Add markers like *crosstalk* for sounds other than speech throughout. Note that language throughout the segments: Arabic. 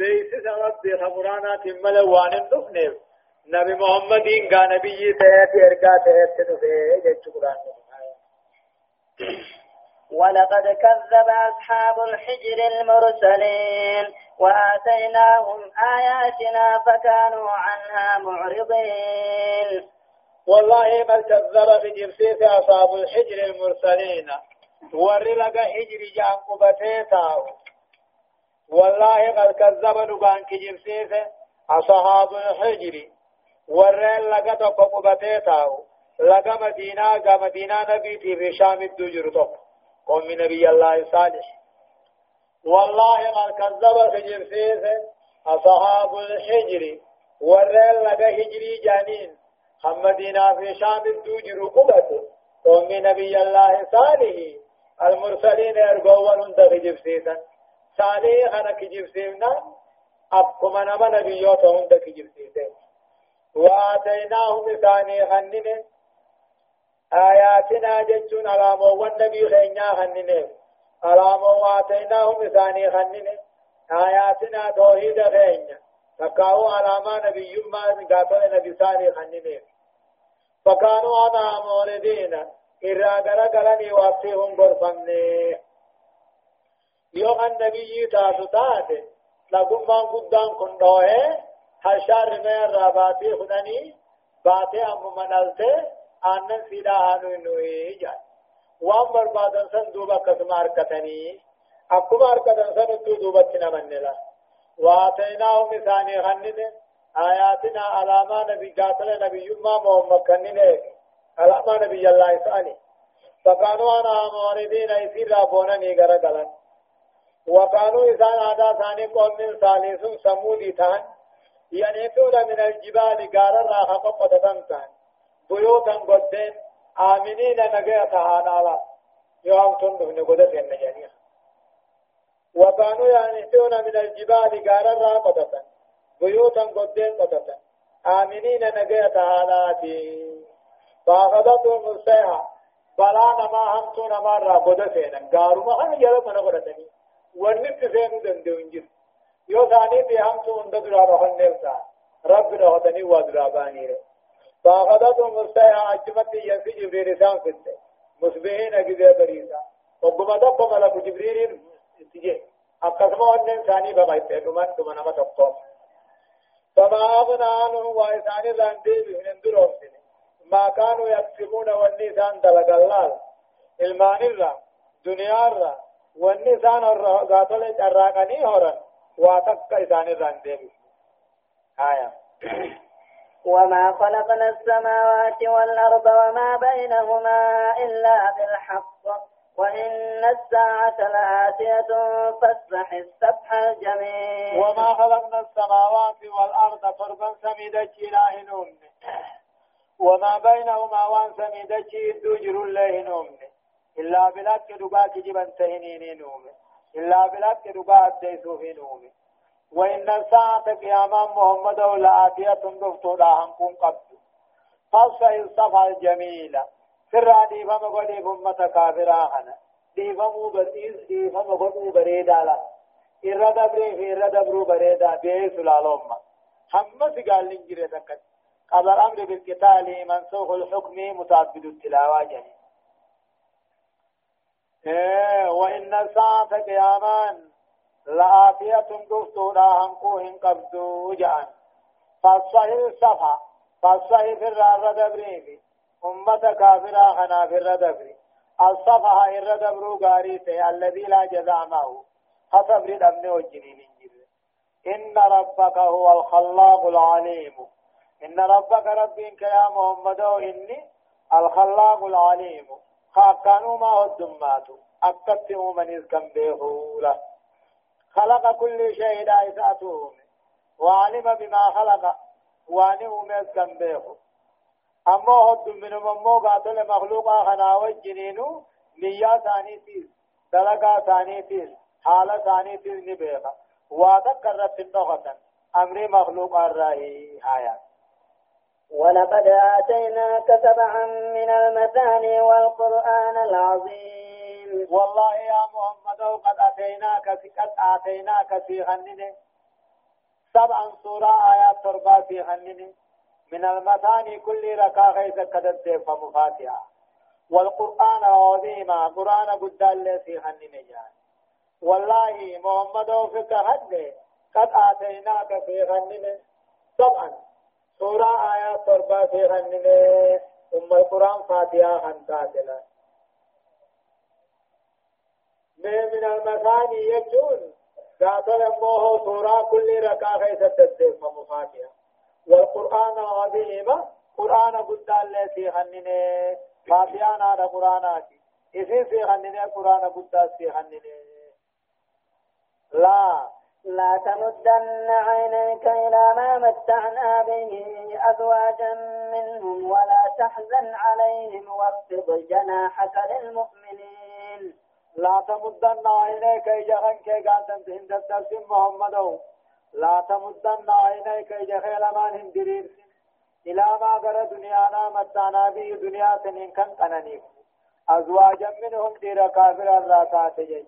بيسس ربي خبرانا تملا وان النفنف نبي محمد قا نبي تهت ارقا تهت نفه جيش قرآن ولقد كذب أصحاب الحجر المرسلين وآتيناهم آياتنا فكانوا عنها معرضين. والله ما كذب بجرسيس أصحاب الحجر المرسلين. ورلق حجر جان قبتيتا والله قد كذب نبان كجرسيس أصحاب الحجر. ورل لقى تقو قبتيتا لقى مدينة قى مدينة نبي في شام الدجر تقو قوم نبي الله صالح. والله قد كذب كجرسيس أصحاب الحجر. ورل لقى حجري جانين. محمدنا في شام الدوجر قبته قوم نبي الله صالح. المرسلين ارغوا هند كجبسيتا صالح انا كجبسينا ابكم أنا ما نبيوت هند كجبسيتا وآتيناه مثاني خنن آياتنا جتون علامة والنبي خينيا خنن علامة وآتيناه مثاني خنن آياتنا توحيد خينيا فكاو علامة نبي يما قاتل نبي صالح خنن فكانوا أنا موردين إرى غرا غلني واسيهم برفمني يوم النبي تاسو تاتي لكم ما قدام كندوه هشار من راباتي خدني باتي أم منالته آنن سيدا هانو إنوه جان وام بربادن سن دوبا قسم أركتني أكما أركتن سن دوبا تنمن لا وآتيناه مثاني خنده آياتنا علامة نبي قاتل نبي ما محمد كنين علامة نبي الله ثاني فكانوا أنا موردين يسير رابونا نيغر غلن وكانوا إذا هذا ثاني قوم من ثالث سمودي ثان. ينيتون من الجبال غارا راها قطة ثان. بيوتا قدين آمنين نجاة هانا يوم تنده نقودة النجانية وكانوا ينيتون من الجبال غارا راها قطة بيوتا قدين قطتا آمنين نجاة هالاتي فأخذتهم الصيحة. بلا نما همتو نما را قد سينا قارو ما هم يلا من قدتني. ونبت سينو دندون جر يو ثاني بي همتو اند درا رهن نفسا رب رهتني ودراباني ري فأخذتهم الصيحة أجمت ينسي جبريل سان فتة مصبحين أجزاء بريسا وقم دب ملك جبريل تجي أقسمه أن ثاني بغيته دمان دمان ما تقوم فما أغنى عنهم وإسان الرندي بهن درهم ما كانوا يكسبون والنسان دلق الله المان الرا دنيا الرا والنسان قاتل الراقني هورا واتك إسان الرندي آية وما خلقنا السماوات والأرض وما بينهما إلا بالحق وإن الساعة لآتية فاصبح السبح الجميل. وما خلقنا السماوات والأرض فربا سميدة إله وما بينهما وان سميدة دوجر الله نوم إلا بلاد دقاك جبا تهنين نوم إلا بلاد دقاء الديسوف نوم وإن الساعة قياما محمد لآتية دفتو لا هنكم قبل فاصبح الصفحة الجميلة سر ديفما قولي فمة كافرا خنا ديفمو بديس ديفما قولي بريدا لا. إرى دبري في إرى دبرو بريدا بيه سلالوم هم سقال لنجري تكت. قبل الأمر بالقتال منسوخ الحكم متعبد التلاوة جميع إيه وإن الساعة قيامان لآتية دفتو لا هنقوهن قبضو جعان فالصحيح الصفحة فالصحيح في الرار دبري أمة كافرة خنا في الردبر الصفحة الردبر غاريته الذي لا جزاء معه حسب ردبن وجنين إن ربك هو الخلاق العليم إن ربك ربك يا محمد إني الخلاق العليم خاقانو ما هو الدمات أكتم من إذكم بيهولا. خلق كل شيء دائساته وعلم بما خلق. وانه مذكم بيهو. أما هد من ممو قاتل مخلوقا خنا وجنينو نيا ثانيتيس دلقا ثانيتيس حالة ثانيتيس نبيغا واتكرت النغة أمر مخلوق الرأي آيات ولقد آتيناك سبعا من المثاني والقرآن العظيم. والله يا محمد قد أتيناك قد آتيناك في غننه سبعا سورة آيات تربا في خنن من المثاني كل ركا غيث كدد فمفاتحة والقرآن عظيما قرآن قد الله في خنن جان. والله محمد حد قد آتيناك في خنن سبعا سورة آيات تربا في خنن أم القرآن فاتحة خنتاتنا من المثاني يجون قاتل موه سورة كل ركعة تدف مفاتحة والقرآن عظيم قرآن قد التي خننه فاتحة نار قرآن إذن في خننه قرآن قد في خننه لا لا تمدن عينيك إلى ما متعنا به أزواجا منهم ولا تحزن عليهم واخفض جناحك للمؤمنين. لا تمدن عينيك إجهن كي قانتن تهند الترسم محمد. لا تمدن عينيك إجهن لمن هندرير. إلى ما قرى دنيانا متانا به دنيا سنين كان قنانيف أزواجا منهم دير كافر الراتات جيش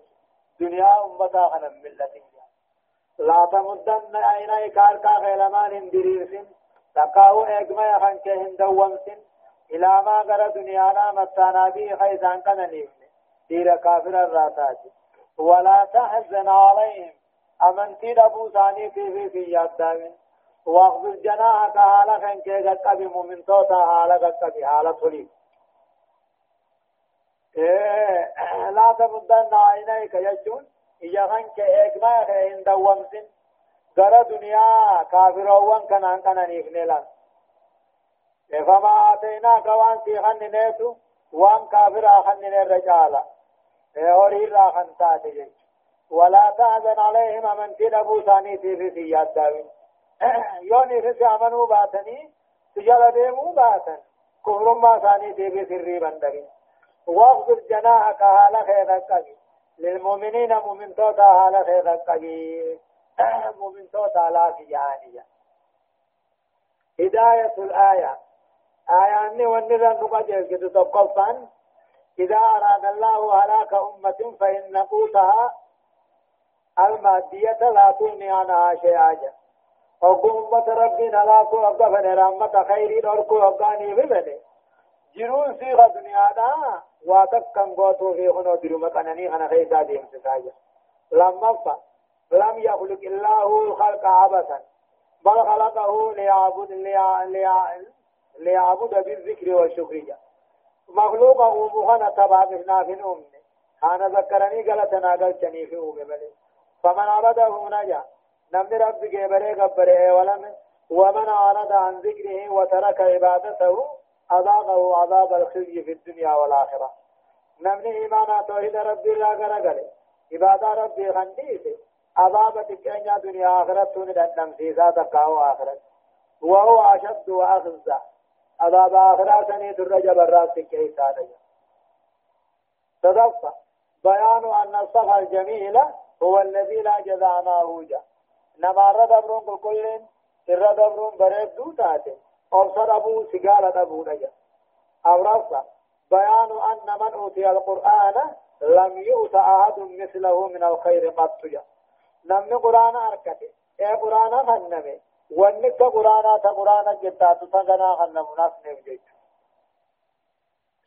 دنيا أمتا خنم ملتين لا تمدن عينيك أركا غيلمان هندرير تقاو إجمع يخن كي هندومسن إلى ما قرى دنيانا متانا به خيزان قنانيف دير كافر الراتات ولا تحزن عليهم. أمنتي دبو ثاني في في ياد دامن واخذ جناحك حالا خن كي قد مؤمن توتا حالا قد حالا تولي. إيه لا تمدن عينيك يجون؟ إيا خن كي إكما خين دوامسن غرا دنيا كافروان كنان كنان إخنلان فما آتيناك وان سيخن نيتو وان كافر آخن الرجالة هوري را خنتات جي ولا تحزن عليهم من في ابو ثاني في سياد داوين يوني في امنوا باتني تجال ديمو باتن كفر ما ثاني في سري بندري واخذ جناحك حال خيرك للمؤمنين مؤمن توتا حال خيرك *clears throat* مؤمن توتا لا في جهانية هداية الآية. آية أني ونرى نقجل كده تقفان إذا أراد الله هلاك أمة فإن قوتها المادية لا تغني عنها شيئا. وقوم أمة ربنا لا توقفن رحمة خير أركو أبغاني ببني جنون سيغة دنيا دا واتكن قوتو في خنو درمة أنني أنا خيسا ديم سكايا لما فا لم يخلق الله الخلق عبثا. بل خلقه ليعبد ليعبد بالذكر والشكر. مخلوق أمهنا تبابنا في الأم كان ذكرني قالتنا قلتني في أم بلي. فمن عبده نجا. نمن رب جبري قبره ولم ومن أعرض عن ذكره وترك عبادته أذاقه عذاب الخزي في الدنيا والآخرة. نمن إيمان توحيد ربي لا قرقل عبادة ربي خنديسي عذاب تكينيا دنيا آخرة توني دنم سيسا تقاو آخرة. وهو أشد وأخزى. عذاب آخرة سني در جبرات كيسا تدفع. بيان أن الصفا الجميل هو الذي لا جزاء ما هوجا نما رد أمرون كل سر دبرون بريد دو تاتي أبصر أبو سيقال أبو نجا. أو رفع بيان أن من أوتي القرآن لم يؤت أحد مثله من الخير قط نمن قرآن أركته إيه قرآن فنمه ونك قرانا تا قرانا جتا تسغنا خن مناف نفجج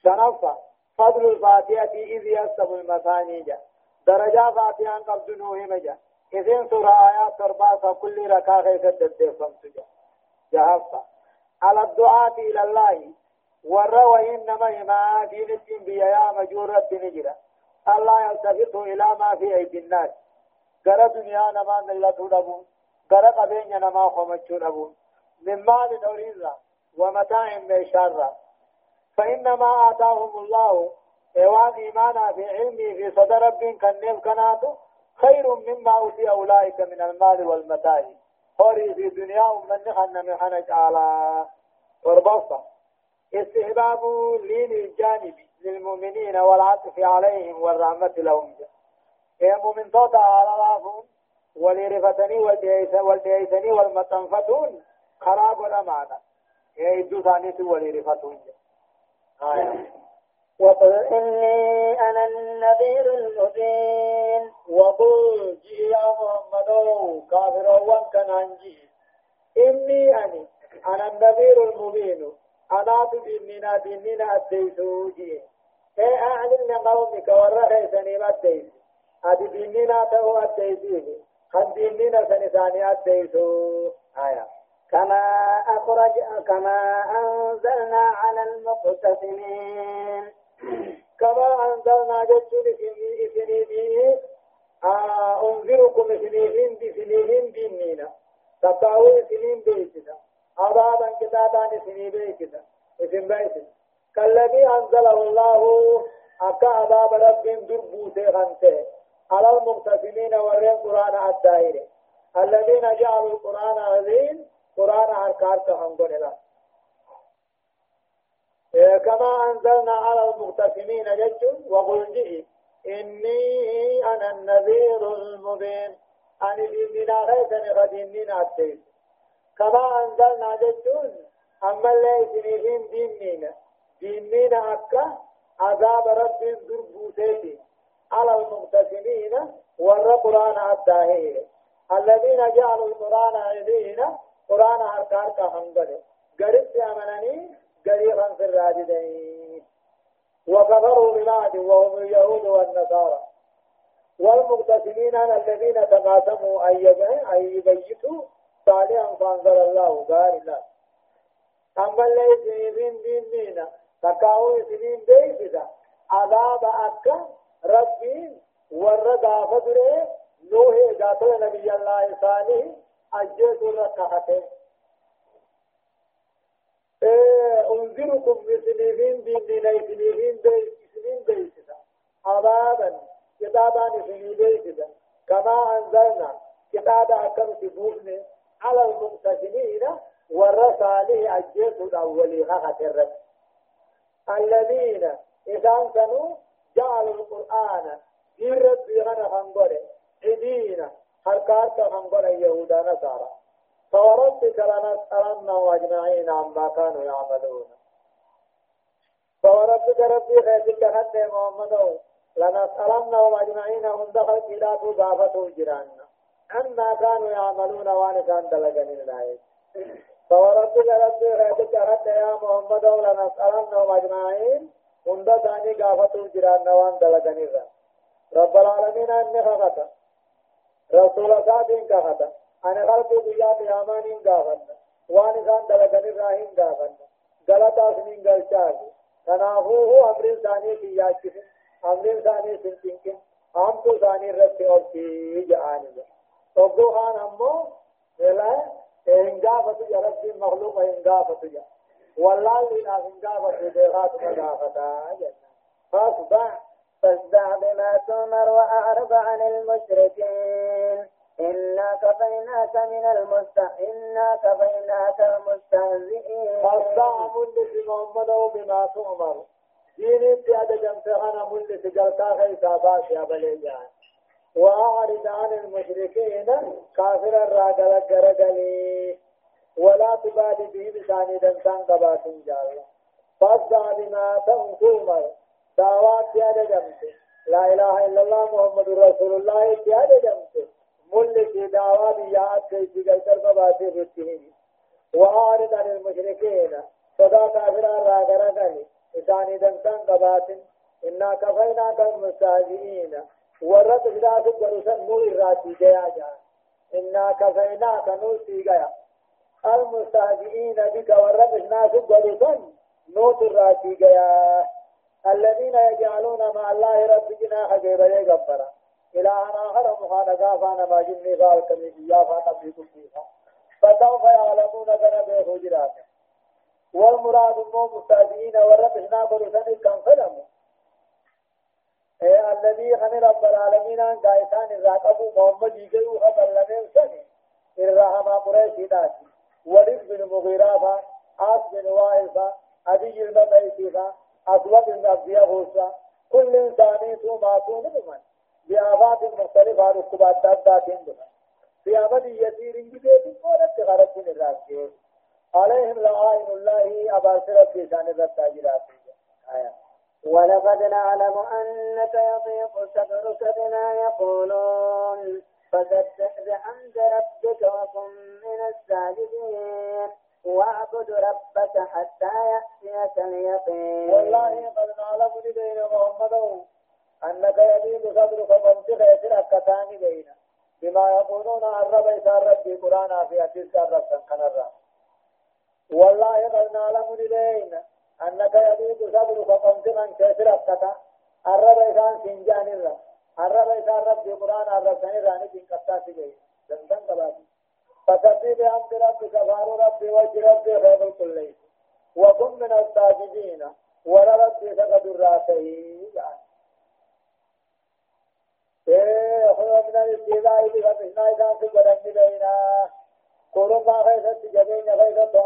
شنفا فضل الفاتحة إذ يسب المثاني جا. درجة فاتحة قبض نوه مجا. إذن سورة آيات ترباسة كل ركا غيث الدفن سجا جهفا. على الدعاة إلى الله. والروى إنما ما دين التنبيا يا مجورة نجرة. الله يلتفت إلى ما في أيدي الناس. قرى دنيا نما ملة دبون غرا قبين نما خمچو نبو من مال دوريزا ومتاع بشارة فإنما آتاهم الله. إيوان إيمانا في علمي في صدر رب كنيف كناتو. خير مما أوتي أولئك من المال والمتاع. خوري في دنيا من خن من خنج على وربصة استحباب لين الجانب للمؤمنين والعطف عليهم والرحمة لهم. يا مؤمن توتا على الله ولرفتني والديسني والمتنفتون خراب الأمانة يهدو ثانيت ولرفتون آية وقل إني أنا النذير المبين. وقل جي يا محمد كافر وان كان نانجي إني أني أنا النذير المبين. أنا تديننا ديننا الديسوجي إيه أعلن قومك ورخي سنيم الديس أدي ديننا تو الديسيه خن ديننا سنساني الديسو آية. كما أخرج كما أنزلنا على المقتسمين. كما أنزلنا جتون إسنيدي أنذركم إسنيهن بسنيهن ديننا تبعوا إسنين بيتنا عذابا كتابا إسني بيتنا إسن بيتنا. كالذي أنزله الله أكا عذاب رب دربو سيغنته على المقتسمين ورين قرآن الدائرة. الذين جعلوا القرآن عظيم قرآن حركات تحمدون الله كما أنزلنا على المقتسمين جج وقل جئ إني أنا النذير المبين. أن ديننا غيثني غديننا التيس كما أنزلنا جج أما اللي سنين ديننا ديننا أكا عذاب رب دربوتيتي على المقتسمين ور قرآن الداهير الذين جعلوا القرآن عيدين قرآن هركار کا حنبل قريب أمنني قريبا في الراجدين وكفروا ببعد وهم اليهود والنصارى. والمقتسمين الذين تقاسموا أن يبيتوا صالحا فأنزل الله قال الله أما الذين من ديننا تكاو سنين بيسدا عذاب أكا ربي ورد آفدره نوح جاتل نبي الله صالح أجيت ركعته أنذركم بسنين ديننا سنين سنين بيسدا عذابا كتابا سنين بيسدا كما أنزلنا كتابا أكم سبوكنا على المقتسمين والرسالة أجيت الأولي خطر الذين إذا كانوا جعلوا القرآن في ربي غنى خنبره عدينا حركات خنبر يهودا نصارى فوربك لنسألنهم أجمعين عما كانوا يعملون. فوربك ربي خيتك حتى محمد لنسألنهم أجمعين هم دخل إلى تضافة جيراننا عما كانوا يعملون وان كان دلقن الله فوربك ربي خيتك حتى يا محمد لنسألنهم أجمعين هم دخل قافة جيراننا وأن دلقن الله رب العالمين أني خفتا رسول ساتين كفتا أنا خلق بيات يامانين كفتا وان كان دلقن الراهين كفتا غلطا سنين غلطاك تنافوه أمر ثاني ياكف أمر ثاني سنتينك أمتو ثاني ربي أرتي جعاني توقو خان أمو إلا إنقافة يا ربي مخلوق إنقافة يا والله لنا إنقافة ديغات مقافة فاصبع فاصدع بما تؤمر وأعرض عن المشركين إنا كفيناك من المستهزئين. فاصدع ملك محمد بما تؤمر. دين بيادة جمتغنا ملك جلتا خيسا باس يا وأعرض عن المشركين كافر الراجل الجرجلي ولا تبالي به بشان دنسان قبات جاوة فاصدع بما تؤمر دعوات يا لا إله إلا الله محمد رسول الله يا جمت. ملك دعوات يا أتي قلتر بباتي فتهين وأعرض عن المشركين. صدا كافر راغرغني إساني دنسان قبات إنا كفيناك المستهزئين ورد خلاف الجرسن نور الراتي جيا جان إنا كفيناك نور سيغيا المستهزئين بك ورد خلاف الجرسن نور الراتي جيا الذين يجعلون مع الله ربنا حجيبا يغفر إلى أن آخر مخانقا فانا ما جني فالكمي فيها فانا كل فيها فسوف يعلمون كان به جراتا والمراد مو مستهزئين وربنا برسن كم فلموا. إيه الذي خن رب العالمين أن قايتان الراقب محمد يجيو خبر لمن سني. الرحمة قريش داتي. ولد بن مغيرة عاص بن وائفة أبي المبيتي أسود بن أبي غوسا كل إنسان ثم معصوم من بآفات مختلفة ركبات دادات دون في أمد يسير جديد قولت غرب من الراسيين عليهم لعائن الله أباسرة في شان الرساجرات آية. ولقد نعلم أنك يضيق صدرك بما يقولون فسبح بحمد ربك وكن من الساجدين واعبد ربك حتى يأتيك اليقين. والله قد نعلم لدينا محمد أنك يبيد صدرك فانتخ يسر أكتاني بينا بما يقولون عن رب إسار ربي قرآن في أتيس الرب الرب والله قد نعلم لدينا أنك يبيد صدرك فانتخ يسر أكتاني الرب إسان سنجان الرب الرب إسار ربي قرآن الرب سنين راني بين كتاسي بينا دندن قباتي فسبح بحمد ربك فار ربي وجه ربي خير الكل وكن من الساجدين ورا ربي فقد الراسه يعني من الاستيلاء بفتحنا إذا في قدم بينا قولوا خيست جبين خيست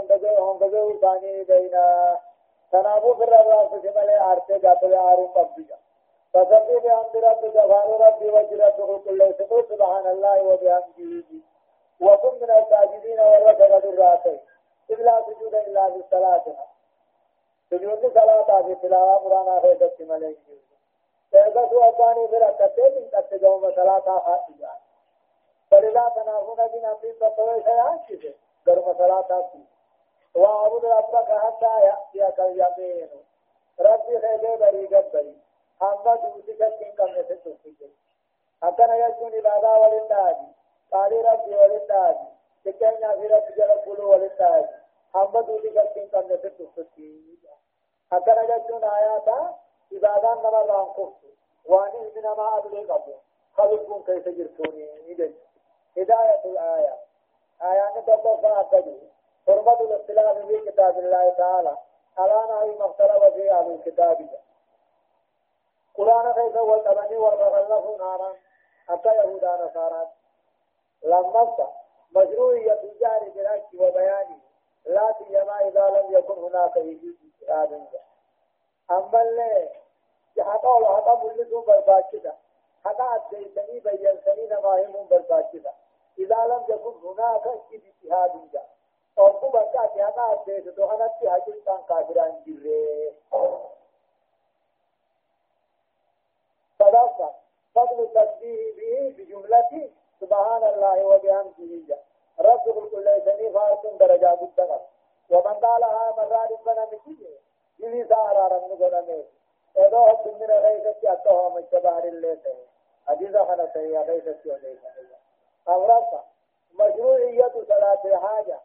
كل سبحان الله وبحمده سجود الصلاة في تلاوة قرآن في دست سوى أباني بركتين من قد جوم صلاة خاتجة فلذا تنافون بنا في تطوي سيانشي قرم صلاة في وعبد ربك حتى يأتيك اليقين ربي خيبه بري قبري حمد دوسك كن كم نسل أكنا يجون إبادة ولله قال ربي وللتاج تكينا في ربي جل قلو وللتاج هم دوتي كتين كم نسل تفتي أكنا جدون آياتا إبادان نما رانقف واني من ما أبلي قبو خلقكم كيف جرتوني؟ إذن هداية الآية. آيات تطفى أكدو حرمة الاختلاف في كتاب الله تعالى. على نهي ما اختلف في أهل الكتاب. قرآن كيف والتبني والمغلف نارا؟ حتى يهودا نصارى. لما مشروعية الجهر بالحق وبيانه لا سيما إذا لم يكن هناك يجوز اجتهاد أما اللي ولا حقا ملسون برباكدا حقا أديتني بيّنتني نماهم برباكدا إذا لم يكن هناك اجتهاد أو بكا حقا أديت دهنا تهجل كان كافران جره صدقة فضل التسبيح به بجملته سبحان الله وبحمده رب كل سني فارس درجات الدقر ومن قالها مرات مكيه يلي رن غنمه اذا حد من غيث ياتوه من شبهر الليل حديث خنا سيا غيث يولي أورث مشروعية صلاة الحاجة.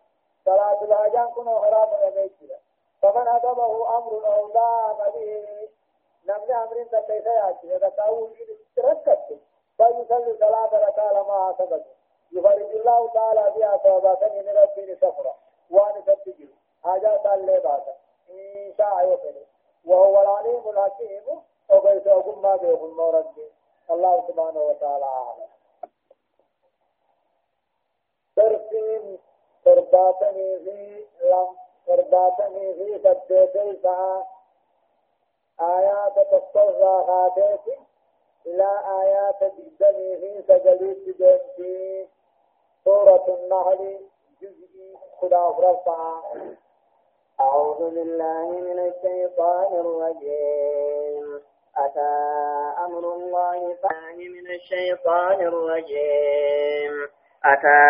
صلاة الحاجة كنوا حرام نميتنا فمن أدبه أمر أو لا به نمني أمرين تكيسا يأتي. إذا تاوه يتركت فيصلي صلاة ركعة لما سبق يفرج الله تعالى بها ثوابات من ربه سفرة وأن تبتجل حاجات اللي بعد إن شاء يفعل وهو العليم الحكيم. وبيت أقوم ما بيهم ربي. الله سبحانه وتعالى أعلم. ترسيم ترباتني في لم ترباتني في سدتي ساعة. آيات تتصرى هاتيتي إلى آيات الدم في سجليت في سورة النحل جزء خدا رفع أعوذ بالله من الشيطان الرجيم. أتى أمر الله فاه من الشيطان الرجيم. أتى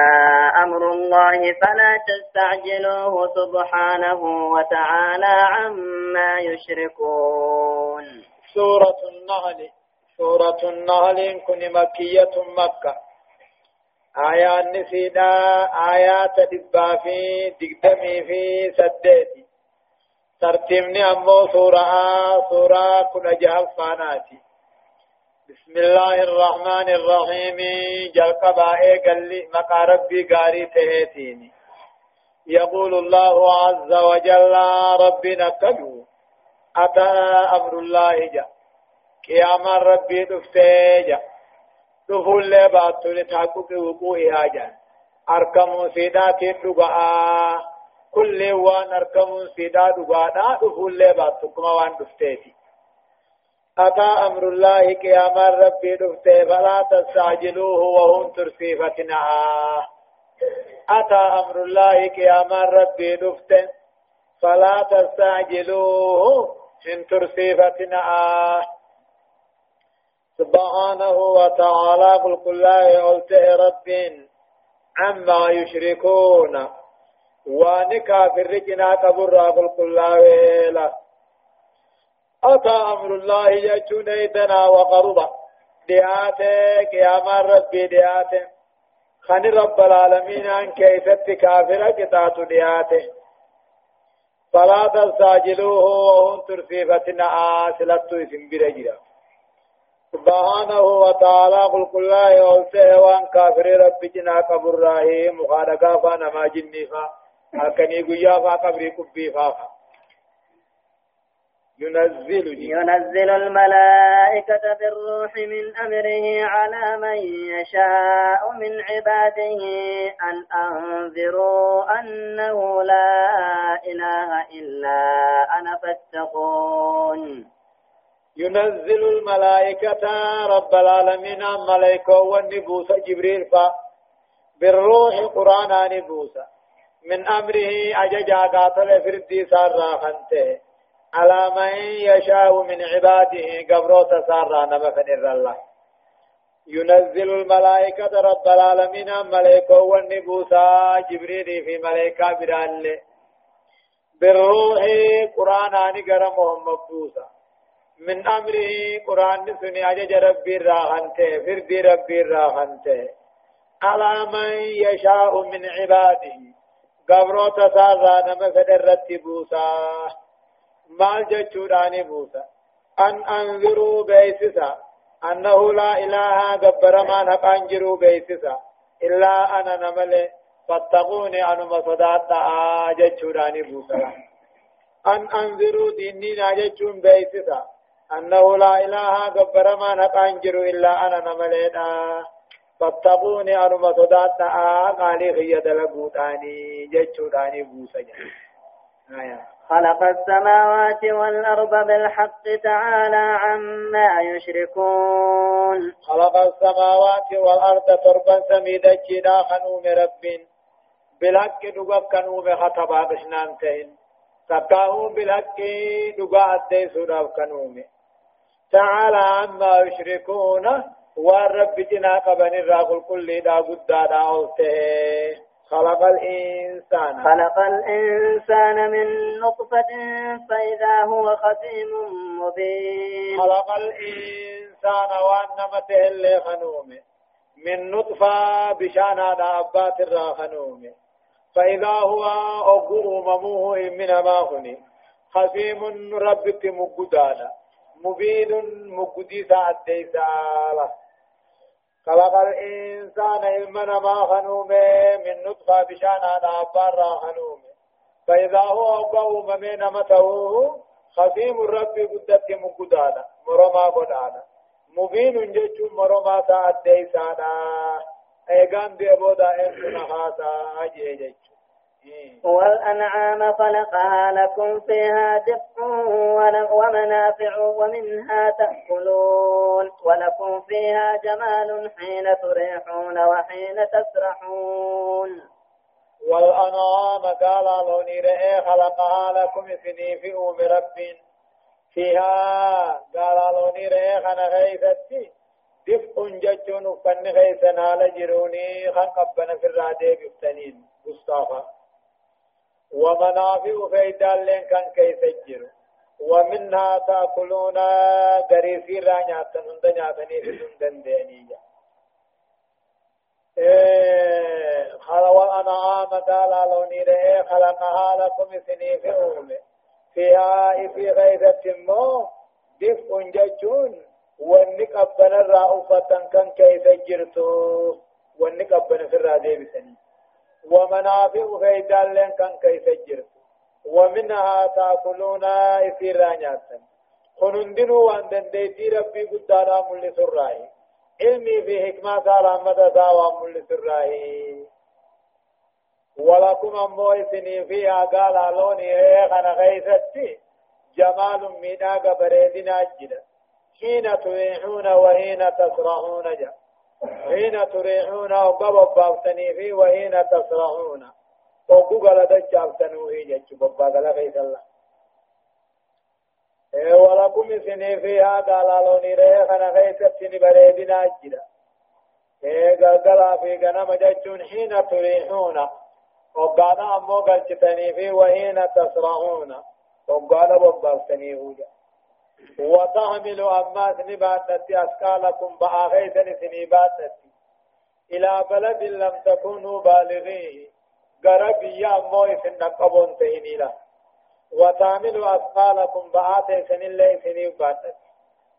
أمر الله فلا تستعجلوه سبحانه وتعالى عما يشركون. سورة النحل سورة النهل كن مكية مكة. آيات نسيدا آيات دبا في دقدمي في سديتي ترتيبني أمو سورة سورة كن جهل فاناتي بسم الله الرحمن الرحيم جل قبائي قال لي مقا ربي قاري تهيتيني يقول الله عز وجل ربنا كجو أتى أمر الله جاء قياما ربي دفتيجا دفول باتو لتحقق وقوعها جان أركم سيدات دقاء كل وان أركم سيدا دقاء دفول لي باتو كما وان دفتيتي أتى أمر الله قياما ربي دفتي فلا تستعجلوه وهم ترسيفتنا أتى أمر الله قياما ربي دفتي فلا تستعجلوه من ترسيفتنا سبحانه وتعالى قل كل الله قلت رب عما يشركون ونكافر جنا كبر قل كل أتى أمر الله يجون وقربا دياته قيام ربي دياته خن رب العالمين عن كيفت كافر قطعت دياته فلا تستعجلوه وهم ترفيفتنا آسلت اسم برجرا سبحانه وتعالى قل كل الله يولسه وان كافر رب جنا قبر راهي مخارقا فانما جني فا. هكني قيا فا قبري كبي فا ينزل ينزل الملائكة بالروح من أمره على من يشاء من عباده أن أنذروا أنه لا إله إلا أنا فاتقون. ينزل الملائكة رب العالمين ملائكة والنبوس جبريل فا بالروح قرآن نبوس. من أمره أججا قاتل فردي سار راخنته على من يشاء من عباده قبرو تسارى نمفن الله ينزل الملائكة رب العالمين ملائكة والنبوسا جبريل في ملائكة برال بالروح قرآن آني قرى محمد من أمره قرآن سني أجج ربي راهنته فردي ربي راهنته على من يشاء من عباده. قبرو تسارى نمفن الرتبوسا مال جچوداني بوسا. أن أنذروا بيسسا. أنه لا إله غبر ما نقان جرو بيسسا. إلا أنا نمل. فاتقوني أنا مصدات جچوداني بوسا. أن أنذروا ديني ناجچون بيسسا. أنه لا إله غبر ما نقان جرو إلا أنا نمل فاتقوني أنا مصدات قالي خيّد لقوتاني جچوداني بوسا آيات خلق السماوات والأرض بالحق تعالى عما يشركون. خلق السماوات والأرض تربا سميدا جدا خنوم رب بالحق دقا كنوم خطبا بشنانتين تقاهم بالحق دقا أدي سودا كنوم تعالى عما يشركون والرب جنا قبن الراقل كل دا قدا دا خلق الإنسان. خلق الإنسان من نطفة فإذا هو خصيم مبين. خلق الإنسان وأنمته اللي خنومه من نطفة بشانا دابات الراخنومه فإذا هو أقر مموه من ما هني خصيم ربك مقدانا. مبين مقدي سعد ديساله خلق الإنسان علمنا ما خنومه من نطفة بشان على أبار خنومه. فإذا هو قوم من مته خصيم الرب قدت مقدانا مرما قدانا مبين جيش مرما ديسانا أيغان دي بودا انسنا خاصا أجي جيش والأنعام خلقها لكم فيها دفء ومنافع ومنها تأكلون ولكم فيها جمال حين تريحون وحين تسرحون والأنعام قال لوني رئي خلقها لكم سني في أم رب. فيها قال لوني رئي خنا غيثتي دفء ججون فن غيثنا لجروني خن قبنا في الرادي بفتنين مصطفى ومنافع فيدا لين كان كيف يجر ومنها تأكلون غريسي را نياتن هند نياتني في سندن دينية إيه خلق الأنعام قال لوني رئي خلقها لكم سني في أولي فيها في غيرة مو دفء ججون واني قبنا الرأوفة كان كيف جرتو واني قبنا في الرادي بسني. ومنافع فيدا لين كان كيف جرت ومنها تأكلون إثيرا نياتا خنندنو وان دنديتي ربي قدانا ملي سراي علمي في حكمة سارا مدى ساوا ملي سراي ولكم أمو إثني فيها قال لوني خنا غيثتي. جمال مينا بريدنا جدا. حين تريحون وحين تسرحون جدا. حين تريحون وقبب بافتني في وحين تسرحون. وقبل دجابتنو هي جتش ببا قال غيث الله. ولكم سني فيها قال لوني ريه خنا غيث تني بريدنا جدا قلقلا في قنم جتون حين تريحون. وقانا أمو قلتني في وحين تسرعون وقانا ببالتني هوجا وتحمل أماس نباتتي أسكالكم بآخيتني سنباتتي. إلى بلد لم تكونوا بالغيه. قربي أمو إسن نقبون تهني له وتعمل أثقالكم بآت سن الله سنين باتت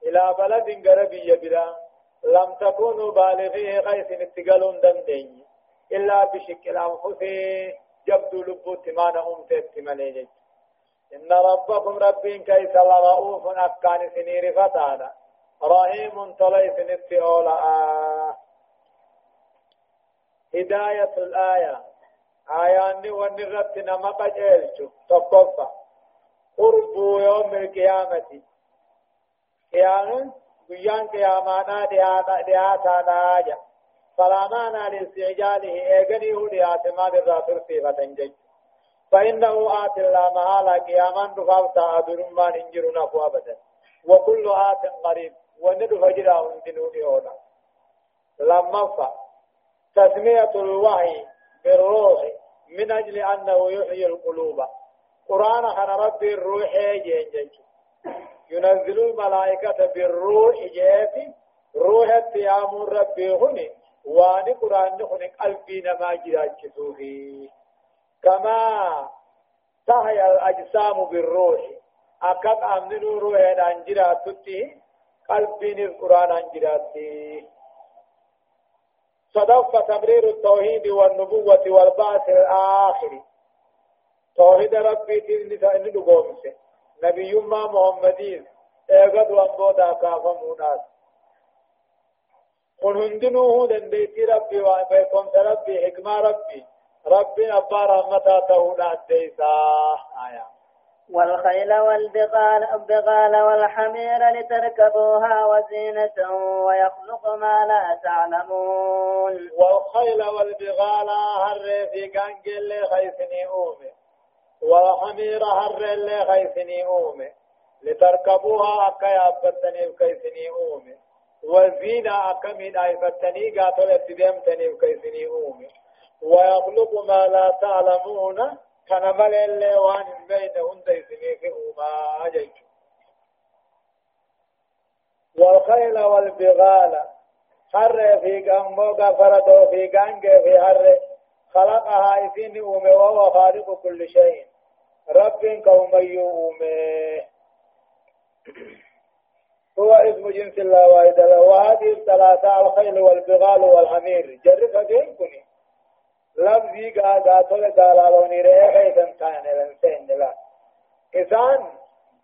إلى بلد قربي بلا. لم تكونوا بالغيه غيث اتقالون دندين إلا بشك الأنفس جبدوا لبو تمان أمت اتمالين إن ربكم ربين كيس لرؤوف أكان سنير فتانا. رحيم طليس نتئولا هداية الآية. آيان ونغت نمق جيلش تقفى قرب يوم القيامة. قيامة قيان قيامانا دياتا ناجا سلامانا لاستعجاله. ايغني هو ديات ما دراتر صفة جيش فإنه آت الله مهالا قياما دفاوتا أدرمان انجرنا فو أبدا. وكل آت قريب. وندف جراه انتنوني هنا. لما فا. تسمية الوحي بالروح من أجل أنه يحيي القلوب. قرآن خنا ربي الروح جين ينزل الملائكة بالروح جيتي. روح التيام ربي هني. واني قرآن هني قلبي نما جراج كسوفي كما تحيا الأجسام بالروح. أكاد أمنوا روح أنجرات تتي قلبي القرآن أنجراتي صدق تمرير التوحيد والنبوة والبعث الآخر. توحيد ربي تيزني سأني نقومسه. نبي ما محمدين. اغد وانبودا كافا موناس. قل هندنوه دنديتي ربي وبيكم ربي حكمة ربي. ربي أبا رحمتا تهونا الديسا آية. والخيل والبغال البغال والحمير لتركبوها وزينة ويخلق ما لا تعلمون. والخيل والبغال هر في قنقل خيسني أومي. والحمير هر اللي خيسني أومي. لتركبوها أكا يابتني وكيسني أومي. والزينة أكا من أيفتني قاتل اتدمتني وكيسني أومي. ويخلق ما لا تعلمون كان مل اللي وان بين هند يسمي في أوما أجيج والخيل والبغال حر في قنبو فرد في قنق في حر. خلقها إذن أومي وهو خالق كل شيء. رب قوم يومي. هو اسم جنس الله واحد وهذه الثلاثة الخيل والبغال والحمير. جرب هدين كني لفظي قادا تول دالالوني رئي خيسن كان لنسين لا إسان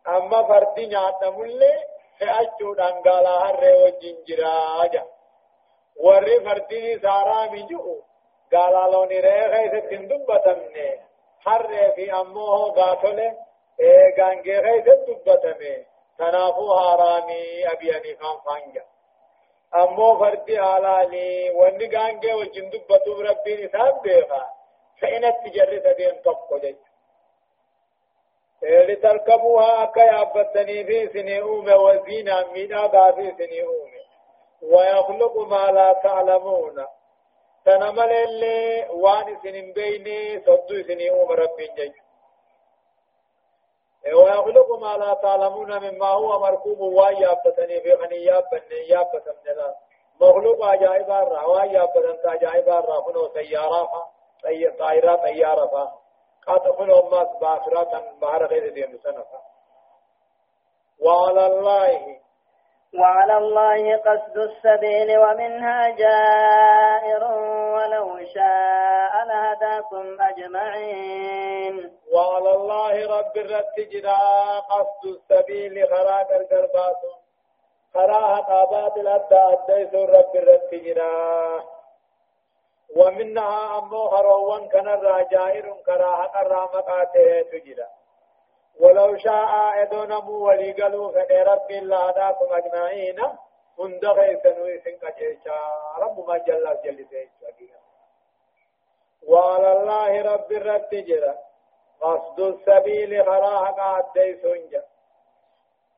أما فردي نعت ملي فأجو دنگالا هر وجنجرا جا ورّي فردي سارا مجو قالالوني رئي خيسن تندب بتمني هر في أموه قاتل غانگي خيسن دبتمي تنافو هارامي أبي أنيفان فانجا۔ أمو فردي حلالي واني غانگه وجن دبتو ربي نسان بيغا فإن تجرد دين تبقو جيت. لتركبوها أكا يابتني في سنئوم وزينا من أبا في سنئوم ويخلق ما لا تعلمون. تنمل اللي وان سنين بيني صدو سنئوم ربي جيت ويخلق ما لا تعلمون مما هو مركوب ويابتني في غني يابن يابتن لا مخلوق عجائب الرا ويابتن عجائب الرا سيارة طي طائرة طيارة قد فنو ما باسرة بحر غير دين سنة وعلى الله وعلى الله قصد السبيل ومنها جائر ولو شاء لهداكم أجمعين. وعلى الله رب الرتجنا قصد السبيل خراك القربات خراها قابات الأدى أديس رب الرتجنا ومنها أمو خروان كان الراجائر كراها قرامقاته تجنا ولو شاء ادون مو ولي قالوا فني رب الله هداكم أجمعين. هند غيثن ويسن قجيشا رب ما جل جل وعلى الله رب الرب جرا قصد السبيل خراها قاد سنجا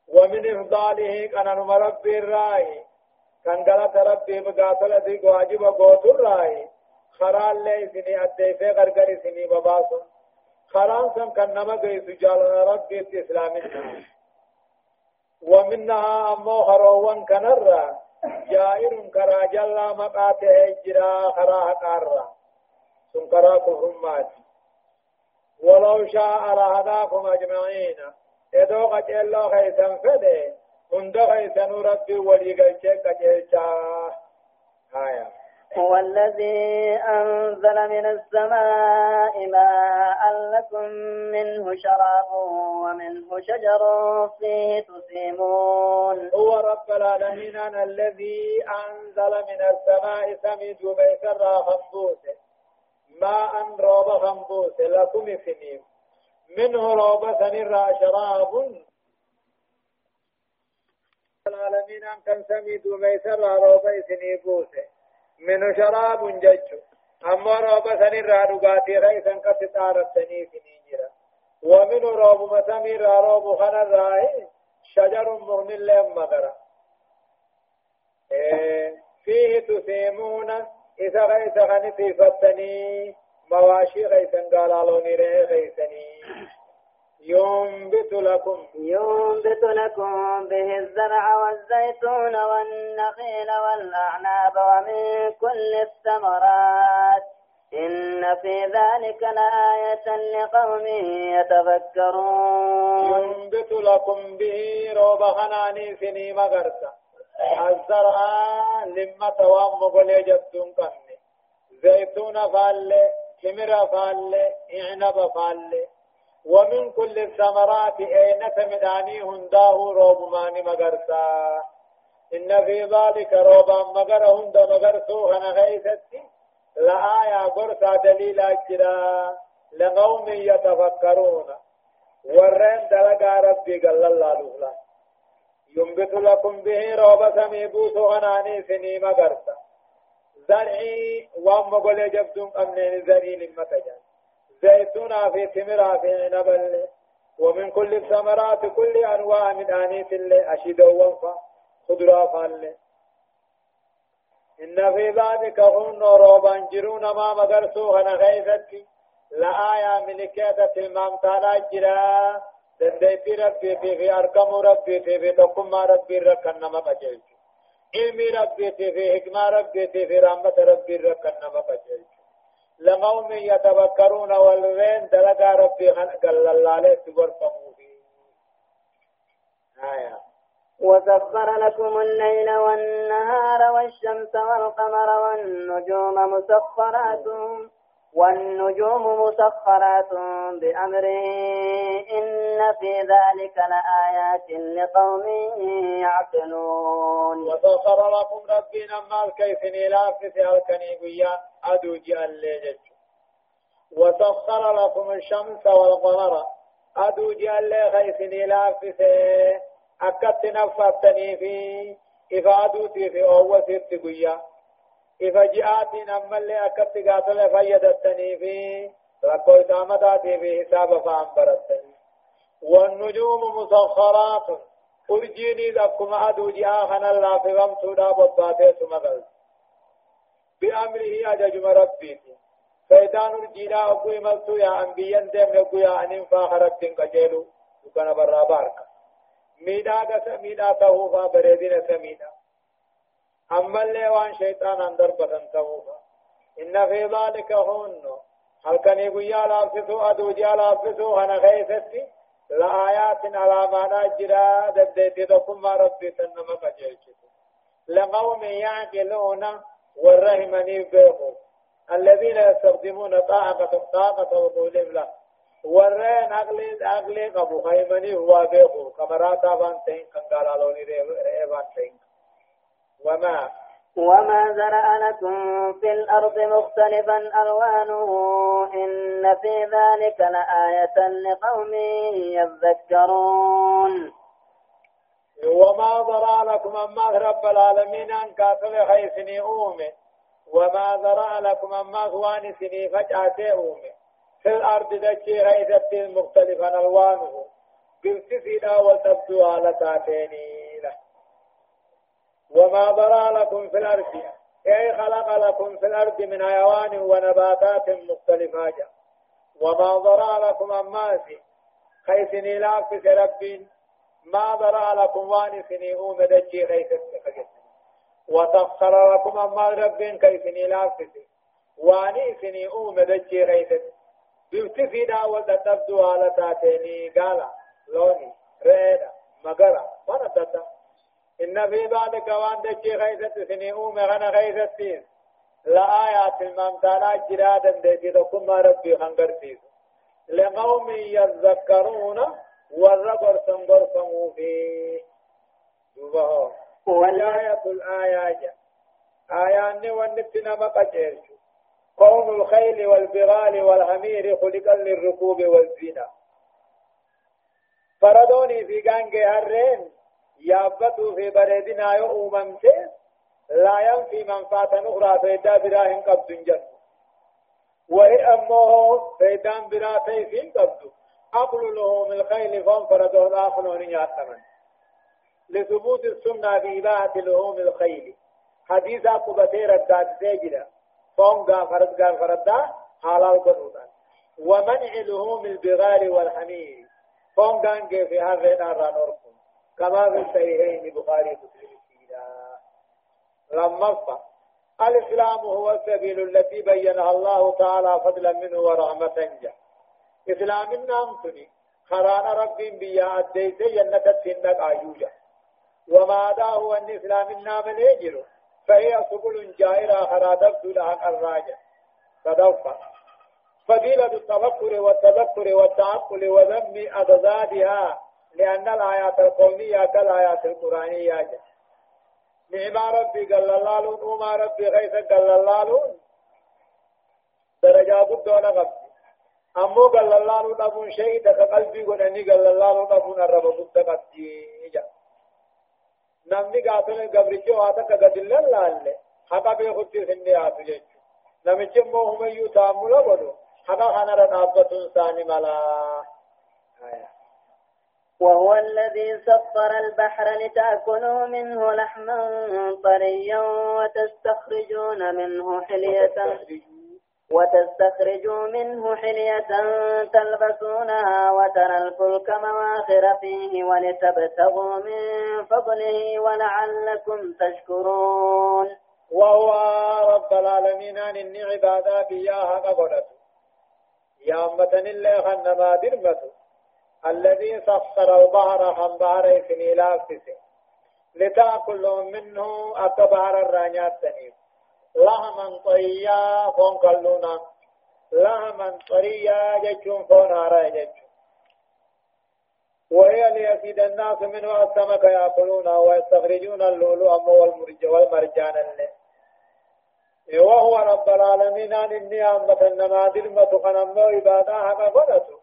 ومن إفضاله كان رب الراي كنقلت ربي مقاتلة دي واجب قوتر راي خرال لي سني أدي في غرغر سني بباسو خران سم كنما قيس جال ربي إسلامي ومنها أمو خروان كنرى جائر كرا جلا مقاته جرا خرا قارا سنكرا كفرمات ولو شاء لهداكم أجمعين. إذا قد الله خيسا فده هند خيسا ربي ولي قلتك قجلتا آية. هو الذي أنزل من السماء ماء لكم منه شراب ومنه شجر فيه تسيمون. هو رب العالمين الذي أنزل من السماء سميد وبيسر خنبوسه ماء روب خنبوسه لكم سنين منه روب سنر شراب. العالمين أن كان سميد وبيسر روب سنيبوسه منه شراب جج أما روب سنر رغاتي رئيسا قد تارتني سنين ومنه روب مسمير روب خنر رائي شجر مغن لهم إيه فيه تسيمون إذا غيث غني في فتني مواشي غيثا قال لوني ريه غيثني ينبت لكم. ينبت لكم به الزرع والزيتون والنخيل والأعناب ومن كل الثمرات. إن في ذلك لآية لقوم يتفكرون. ينبت لكم به روب خناني سني مغرسة. الزرع لما توام مغلي جدون قني زيتون فال تمر فال اعنب فال ومن كل الثمرات أين تمداني هنداه روب ماني مغرسا؟ إن في ذلك روبا مغر هند مغرسو هنا غيثتي لآية قرصة دليل أجرا. لقوم يتفكرون. ورين دلقا ربي قال الله لولا. ينبت لكم به روب سميبوس غناني سني مغرسا. زرعي وام قول جبتم أمنين زرعي لما زيتون في تمرا في نبل. ومن كل الثمرات كل أنواع من آنيس اللي أشد وانفا خضرا فالله إن في ذلك هن روبان جرون ما مدرسو هنا غيثتي لآية ملكية المام تعالى جرا. دنديتي ربي في في أركم ربي في في تقم ربي ركن نما بجيج علمي ربي في في حكمة ربي في في رحمة ربي ركن نما بجيج لقوم يتفكرون والغين دلقا ربي خلق الله ليس ورفموا فيه. آية. وسخر لكم الليل والنهار والشمس والقمر والنجوم مسخرات والنجوم مسخرات بأمره. إن في ذلك لآيات لقوم يعقلون. وسخر لكم ربنا ما كيف نلاف في الكنيبية أدوجي الليل وسخر لكم الشمس والقمر أدوجي الليل كيف نلاف في أكت نفتني في إفادوتي في أول ست إفا جاءتي نمالي أكت قاتل فيدتني في ركو إسامتاتي في حساب فأنبرتني. والنجوم مسخرات. أرجيني ذكم أدو جاء الله في غمسودا بباتي سمغل. بأمره أججم ربي فإذا نرجينا أقوي ملتو يا أنبيا دم نقوي يا أنم فاخرت قجيلو وكان برا بارك. ميدا ميدا تهوفا بريدين سميدا. أما وان شيطان اندر بطن تهوفا إن في ذلك هون هل كان يقول يا لافسو أدو جا لافسو هنا خيستي لآيات على ما نجرا دديتي دكم ما ربي تنما قجيشت لقوم يعقلون والرحمني بيخو الذين يستخدمون طاقة طاقة وقولهم له ورين أغلي أغلي قبو خيمني هو بيخو كمراتا بانتين كنقالالوني ريبانتين وما وما زرع لكم في الأرض مختلفا ألوانه إن في ذلك لآية لقوم يذكرون. وما ذرع لكم أما رب العالمين أن كاتب خيسني أومي. وما زرع لكم أما غواني سني فجأة أومي. في الأرض دجي غيثت مختلفا ألوانه. قلت فينا وتبدو على تاتيني. وما زرع لكم في الأرض. أي خلق لكم في الأرض من حيوان ونباتات مختلفة. وما ضرى لكم أماسي خيسني لا في رب. ما ضرى لكم واني سني أومدتشي خيسني وسخر لكم أما رب كيسني لا في. واني سني أومدتشي خيسني بيبتفيدا وتتبدو على تاتيني قال لوني ريدا مقرا. وأنا إن في ذلك وأن دجي غيثت سنئو مغنى غيثت لآيات الممتالات جرادا تكون ما ربي خنقر لقوم يذكرون والرقر سنقر فيه. دوبه ولاية الآيات آيان ونبتنا مقجرش قوم الخيل والبغال والحمير خلقا للركوب والزنا. فردوني في قانقي هرين. يابتو في بردنا يؤممت لا ينفي منفعة أخرى فيدا براهن قبض جن وهي أمه فيدان برا قبض أقل له من الخيل فانفرده الآخرون يعتمن لثبوت السنة بإباحة لهم الخيل حديث أبو بطير الداد سيجدا فهم غافرت غافرت حلال قدودا ومنع لهم البغال والحمير فهم كان في هذا النار كما في الصحيحين بخاري مسلم فينا لما الإسلام هو السبيل التي بينها الله تعالى فضلا منه ورحمة جه. إسلام النام سني خران رب بيا أديت جنة السنة آيوجا وما هو أن إسلام النام نيجر فهي سبل جائرة خرادب لها الراجع. فدوفا فضيلة التفكر والتذكر والتعقل وذم أضدادها لأن الآيات القومية كالآيات القرآنية. نعم ربي قال الله وما ربي غيث قال الله درجات دون قبل أمو قال الله نبون شيء دك قلبي قلني قال الله نبون الرب مستقبتي نمني قاتل قبرتي واتك قد الله حقا بيخطي سني آتو جيشو نمچه مو هم يو تامل ودو حقا خانا رنابتون ثاني ملا. آيات وهو الذي سخر البحر لتأكلوا منه لحما طريا وتستخرجون منه حلية وتستخرجوا منه حلية تلبسونها وترى الفلك مواخر فيه ولتبتغوا من فضله ولعلكم تشكرون. وهو رب العالمين أن عبادا بياها قبلت. يا أمة الله خنما درمته الذي سخر البحر عن بحر سنيلافس لتأكلوا منه أكبر الرانيات تنيف لهما طريا فون كلونا لهما طريا جتشون فون هارا جتشون وهي ليزيد الناس منه السمك يأكلون ويستخرجون اللؤلؤ والمرج والمرجان. اللي وهو رب العالمين. أن إني أمة النماذج متقنا عبادها حقا قدسوا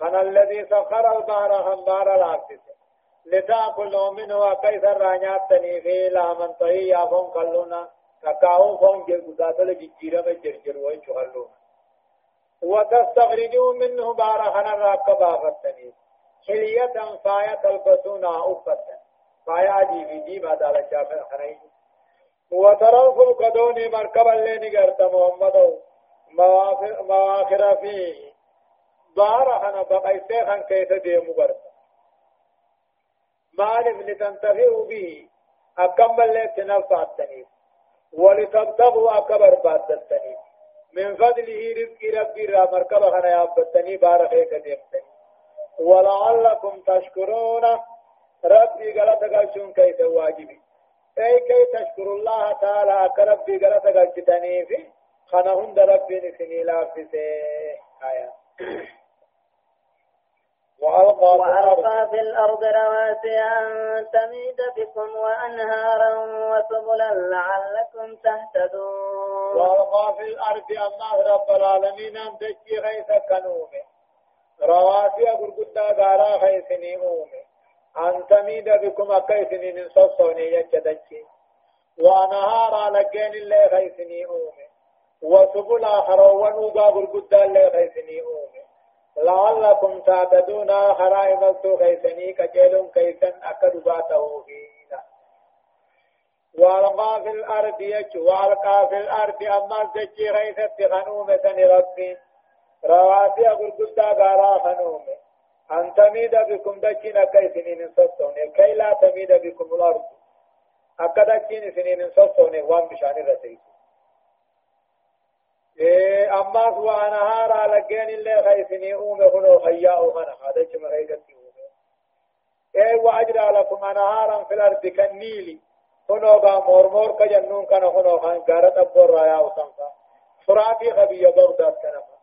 خن الذي سخر البحر خنبار العكس لتأكلوا منه كيف الرانيات تنيفي لامن طهي فون قلونا كاكاو فون جلقودات لجيجيرة جرجر وين شغلونا. وتستخرجوا منه بار خن الراكبا فتنيف حلية فاية تلبسونا أفتا فايا جي في جي ما دال الشافر خنين وترى الفلك دوني مركبا لين قرت محمد. مواخر فيه. بارا أنا بقيتي خان كيف ديمو برد. مالف لتنتفعوا به أكمل لك تنفع التنيف. ولتبتغوا أكبر بعد التنيف. من فضله رزق ربي را مركبة خنا يابتني بارا خيك ديمتني ولعلكم تشكرون. ربي غلط قلشون كيف واجبي. أي كي تشكر الله تعالى كربي غلط قلشتني في خنا هند ربي نسني لا آيات وألقى, وألقى في الأرض رواسي أن تميد بكم وأنهارا وسبلا لعلكم تهتدون. وألقى في الأرض الله رب العالمين أن تجي غيث كنومه رواسي قرقدا غارا غيثني أومه أن تميد بكم أكيثني من صصوني يجدجي وأنهارا لقين اللي غيثني أومه وسبلا خروان وقا قرقدا اللي غيثني أومه لعلكم تعتدون خرائم السوء كيسني كجيل كيسن أكدباته فينا. والقى في الأرض يجو والقى في الأرض أما زجي غيثت خنومة ربي. رواتي أقول قد قارا خنومة أن تميد بكم دجين كيسنين سطون كي لا تميد بكم الأرض. أكدجين سنين سطون وان بشان إيه أما سوى نهار على جين اللي خيسني أومي خنو خياء خنا هذا كما غيثت إيه وأجرى لكم نهارا في الأرض كالنيل خنو با مورمور كجنون كان خنو خان غارت أبور رايا وسنفا فراتي خبية بغداد كنفا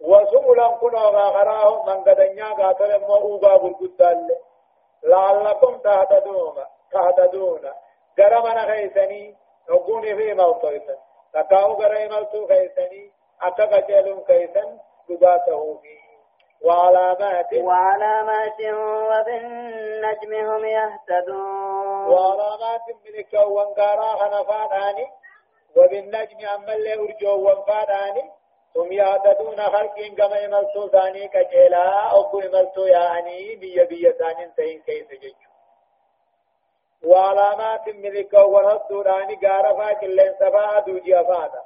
وسملا كنو غاغراه من قدنيا غاتل موغا بالقدال لعلكم تهتدون تهتدون. غرمنا خيسني نقوني في موطيسا تكاو غرأي ملتو خيسني أتقى جلون خيسن قداته فيه وعلامات وعلامات وبالنجم هم يهتدون وعلامات من كون قارا خنفاناني وبالنجم أما اللي أرجو وانفاناني هم يهتدون خلق كما يملتو ثاني كجيلا أو يملتو يعني بي بي ثاني سين كيس جيجو وعلامات من كون هدوراني قارا فاكل لين سفا دوجي أفادا.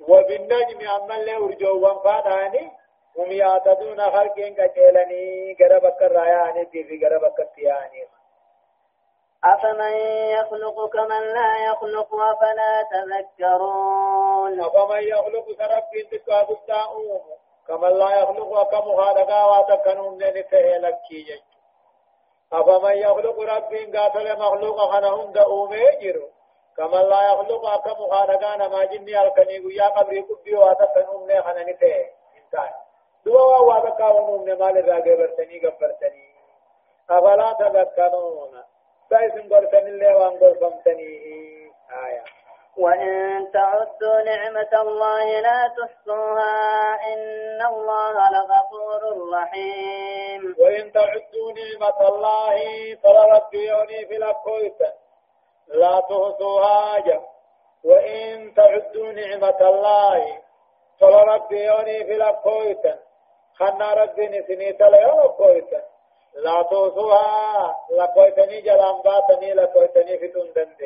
وبالنجم أما اللي أرجو وانفاناني هم يعتدون خلقين كتيلني قربك الرأياني في قربك التياني. أفمن يخلق كمن لا يخلق أفلا تذكرون. أفمن يخلق سرب تكاب التاؤم كمن لا يخلق وكم خالقا واتكنون ننفه لكي أفمن يخلق رب قاتل مخلوق خنهم دؤومي جرو كمن لا يخلق وكم خالقا نما جني الكني قيا قبري كبي واتكنون ننفه انتهى. دوا وابقى ونوم نمال الراقي برتني قبرتني. أفلا تذكرون؟ سايسن قرتني اللي وأن قرفمتني آية. وإن تعدوا نعمة الله لا تحصوها إن الله لغفور رحيم. وإن تعدوا نعمة الله فربيوني في الأكويت لا تحصوها وإن تعدوا نعمة الله فربيوني في الأكويت خنا ربي نسني تليو كويتا لا توسوها لكويتني جلان باتني لكويتني في تندن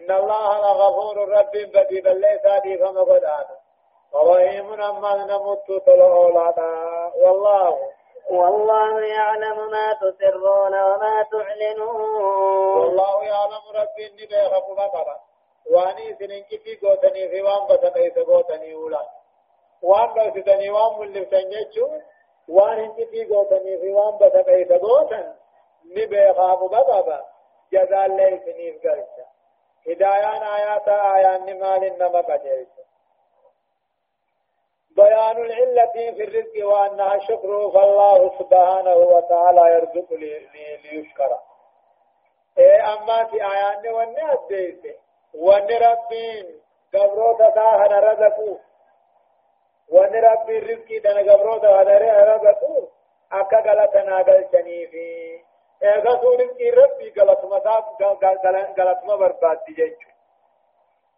إن الله لغفور رب بدي بل ليس دي فما قدان ورحيم أما نمت تلو والله والله يعلم ما تسرون وما تعلنون. والله يعلم ربي إني بيخف بطرا وأني سنين كفي قوتني في وان بطني سقوتني أولا. waan dhoksitanii waan mul'iftan jechuun waan hin citii gootanii fi waan basaqeessa gootan ni beekaamu qaba jazaallee isiniif galcha hidayaan aayaata aayaanni maalin nama qajeelcha بيان العلة في الرزق وأنها الشكر فالله سبحانه وتعالى يرزق ليشكر إيه أما في آيان والناس ديسي وأن ربين قبرو تتاهن رزقوه وان ربي رزقي غبرو دا هدره رزقو اكا غلطنا غلچني في مصاب غلط ما برباد دي جيچ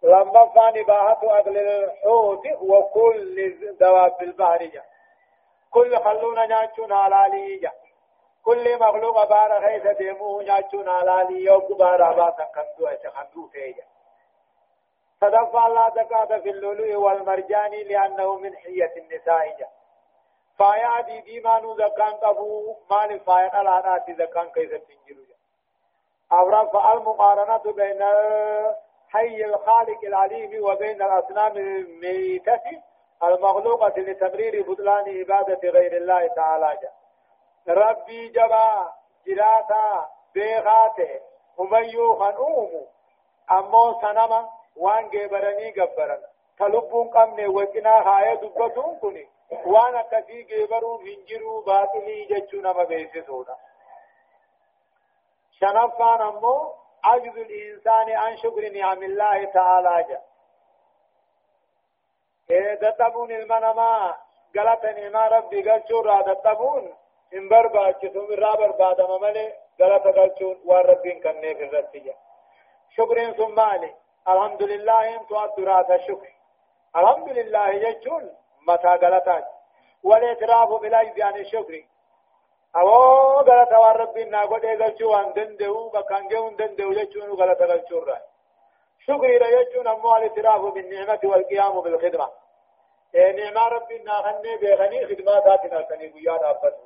لما فاني باحت اغل الحوت وكل دواب البحر جا كل خلونا ناچون حلالي جا كل مخلوق بار خيس ديمو ناچون حلالي يوم بار ابا تكندو اچ خندو فيجا صدق لا زكاة في اللؤلؤ والمرجان لأنه من حية النساء جا فايا دي دي ما نو زكان قبو مال فايا الانات زكان كيف تنجلو جا أورا فالمقارنة بين حي الخالق العليم وبين الأصنام الميتة المخلوقة لتمرير بطلان عبادة غير الله تعالى جا ربي جبا جراتا بيغاته أميو خنومو أمو سنما وان جبرني جبرن تلبون قمني وكنا هاي دبتون كني وأنا كثي جبرو هنجرو باطلي جچونا ما بيسسونا شنفان امو عجز الانسان عن شكر نعم الله تعالى جا دتبون المنما غلطني ما ربي قال شورا دتبون ان بربا كتم رابر بعد ما ملي غلط قال شور وربين كنه في الرتيجه شكرين ثم مالي الحمد لله انتو الدراسة الشكر الحمد لله يجون متى غلطات والاعتراف بالعجز عن الشكر أو غلط وان ربي ناقود إيقلشو وان دندهو بكان جون دندهو يجون غلط غلشو الرأي شكري لا يجون أمو الاعتراف بالنعمة والقيام بالخدمة. إيه نعمة ربي ناغني بيغني خدماتاتنا سني قياد أبدا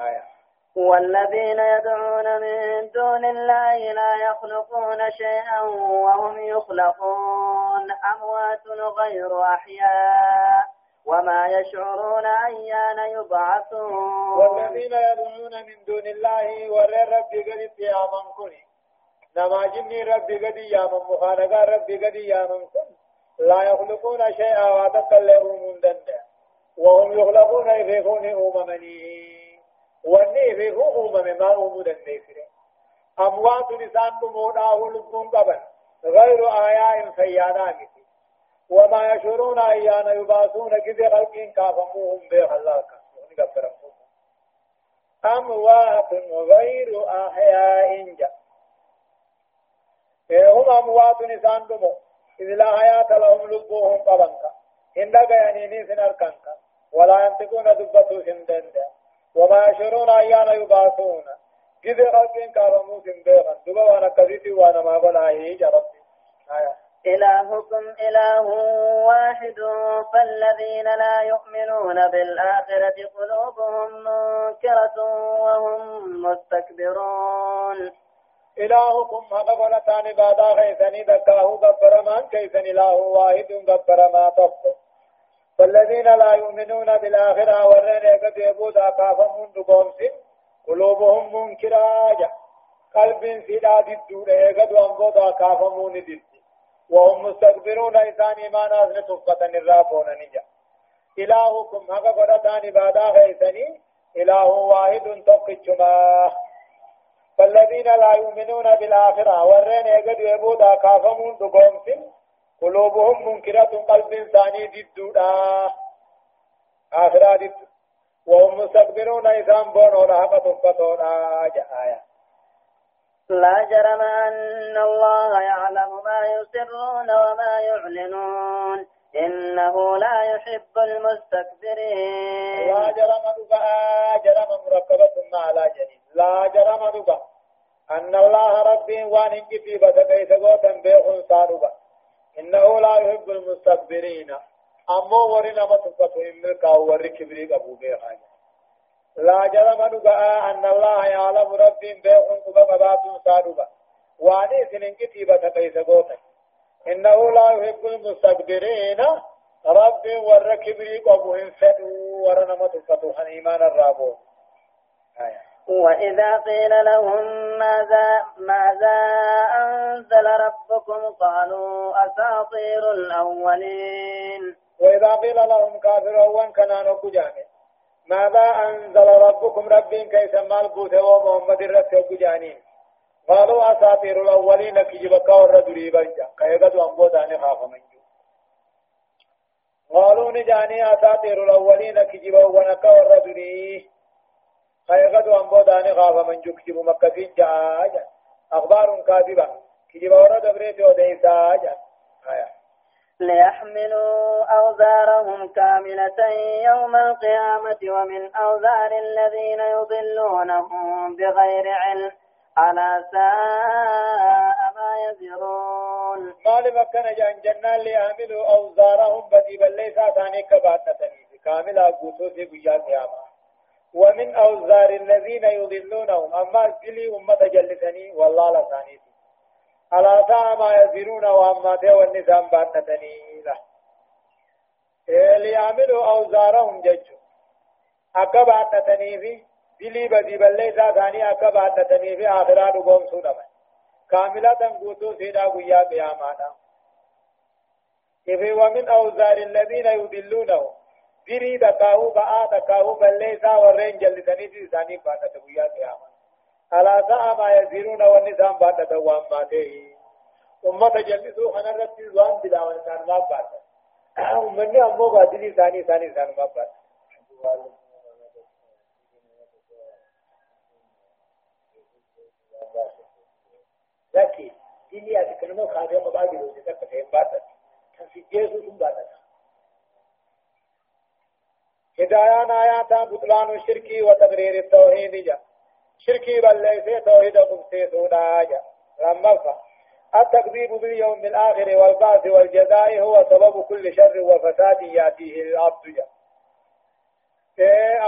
آية. والذين يدعون من دون الله لا يخلقون شيئا وهم يخلقون. أموات غير أحياء. وما يشعرون أيان يبعثون. والذين يدعون من دون الله ورى ربي قد يا من كني نما جني ربي قد يا من مخانقا ربي قد يا من كن. لا يخلقون شيئا وتقلعون من دندا. وهم يخلقون يفيقون أممني وأني يفيقون أمم ما أمم دندا أموات لسان بمودا لبون قبل. غير آياء فيانا وما يشعرون أيان يبعثون كذي خلقين كافموهم بخلاك أموات غير أحياء جا. هم أموات نسان دمو. إذ لا حياة لهم لبوهم قبنك. إن يعني نيسن أركنك. ولا ينطقون دبتو سندند وما يشعرون أيان يبعثون. كذي خلقين كافموهم بخلاك دبا وأنا كذيتي وأنا ما بلا يجا ربي. آية إلهكم إله واحد فالذين لا يؤمنون بالآخرة قلوبهم منكرة وهم مستكبرون. إلهكم هذا قولتان بعد غيثني ذكاه غبر من كيف إله واحد غبر ما تفضل فالذين لا يؤمنون بالآخرة ورين قد يبود أكافهم نقومس قلوبهم منكرة قلب سيدا ددور قد وانبود أكافهم ندد وهم مستكبرون إنسان إيمان أذن تفقة الرافون نجا. إلهكم هكا قدتان بادا غيثني إله واحد تقجما فالذين لا يؤمنون بالآخرة ورين يقد يبودا كافمون دقومس قلوبهم منكرة قلب ثاني ضدودا آخرة ضد وهم مستكبرون إنسان بونو لها تفقة آية. لا جرم أن الله يعلم ما يسرون وما يعلنون. إنه لا يحب المستكبرين. لا جرم دبا جرم مركبة على جنين لا جرم دبا. أن الله ربي وان انك في بدكي سقوتا بيخن صادبا إنه لا يحب المستكبرين. أمو ورنا ما تفتو إمركا وري كبريك أبو بيخان لا جرم نبأ أن الله يعلم ربي بيخن قبا قبات صادبا واني سنن كتيبة قيس قوتا إنه لا يحب المستكبرين. ربي ور كبري قبوهم فتو ورنما تفتوحن إيمان الرابو. آية. وإذا قيل لهم ماذا ماذا أنزل ربكم قالوا أساطير الأولين. وإذا قيل لهم كافر وان كان نكو جامع. ماذا أنزل ربكم ربي كيف مال بوته ومحمد الرسول جانين قالوا أساطير الأولين كجبك والرجل بنجا كيغد أنبو داني خاف منجو. قالوا نجاني أساطير الأولين كجبك ونك والرجل كيغد أنبو داني خاف منجو. كجب مكة جاء أخبار كاذبة. كجب ورد بريت وديسا جاء آية. ليحملوا أوزارهم كاملة يوم القيامة ومن أوزار الذين يضلونهم بغير علم. على ساء ما يزرون. قال مكان جان جنة ليحملوا أوزارهم بدي ليس ثاني كباتة كاملة قوتو في قيام قيامة. ومن أوزار الذين يضلونهم. أما زلي أمة جلسني والله لثاني على ساعة ما يزرون وأما تيوى النسان باتتني له ليعملوا أوزارهم ججو أكا باتتني في دلي بدي بلي ثاني أكا باتتني في آخرات قوم سودما كاملة قوتو سيدا قيا قيامانا. إذا ومن أوزار الذين يضلونه ديري دكاو بآ دكاو بلي سا ورين جلتني في ثاني باتت قيا قيامانا. على ساعة ما يزيرون والنظام بعد دوام باته أمة جلسوا خنا رتي زوان بلا وانسان ما بعد. أمني أمو بادلي ثاني ثاني ثاني ما بعد. لكن ديني أتكلموا خاطئ مبادئ وجدت كتير بعد كان في جيسو ثم بعد. هدايان آياتا بطلان الشرك وتقرير التوحيد جا. شركي بل ليس توحيد قمسي سودا جا لما التكذيب باليوم الآخر والبعث والجزاء هو سبب كل شر وفساد يأتيه العبد جا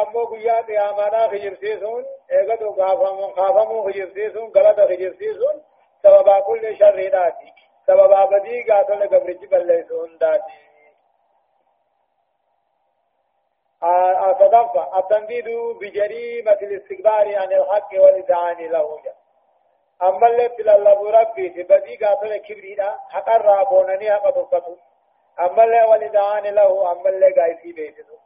ammoo guyyaa qiyaamaadhaa kijibsiisuun eegatu kaafamuu kijibsiisuun galata kijibsiisuun sababaa kulli sharriidhaati sababaa badii gaatole gabrichi balleessu hundaati صدفة التنبيد بجريمة الاستكبار عن الحق والإذعان له. أما اللي تلالب ربي تبدي قاتل كبريدا حق الرابونني حق تفقتو أما اللي والإذعان له أما اللي قايسي بيتو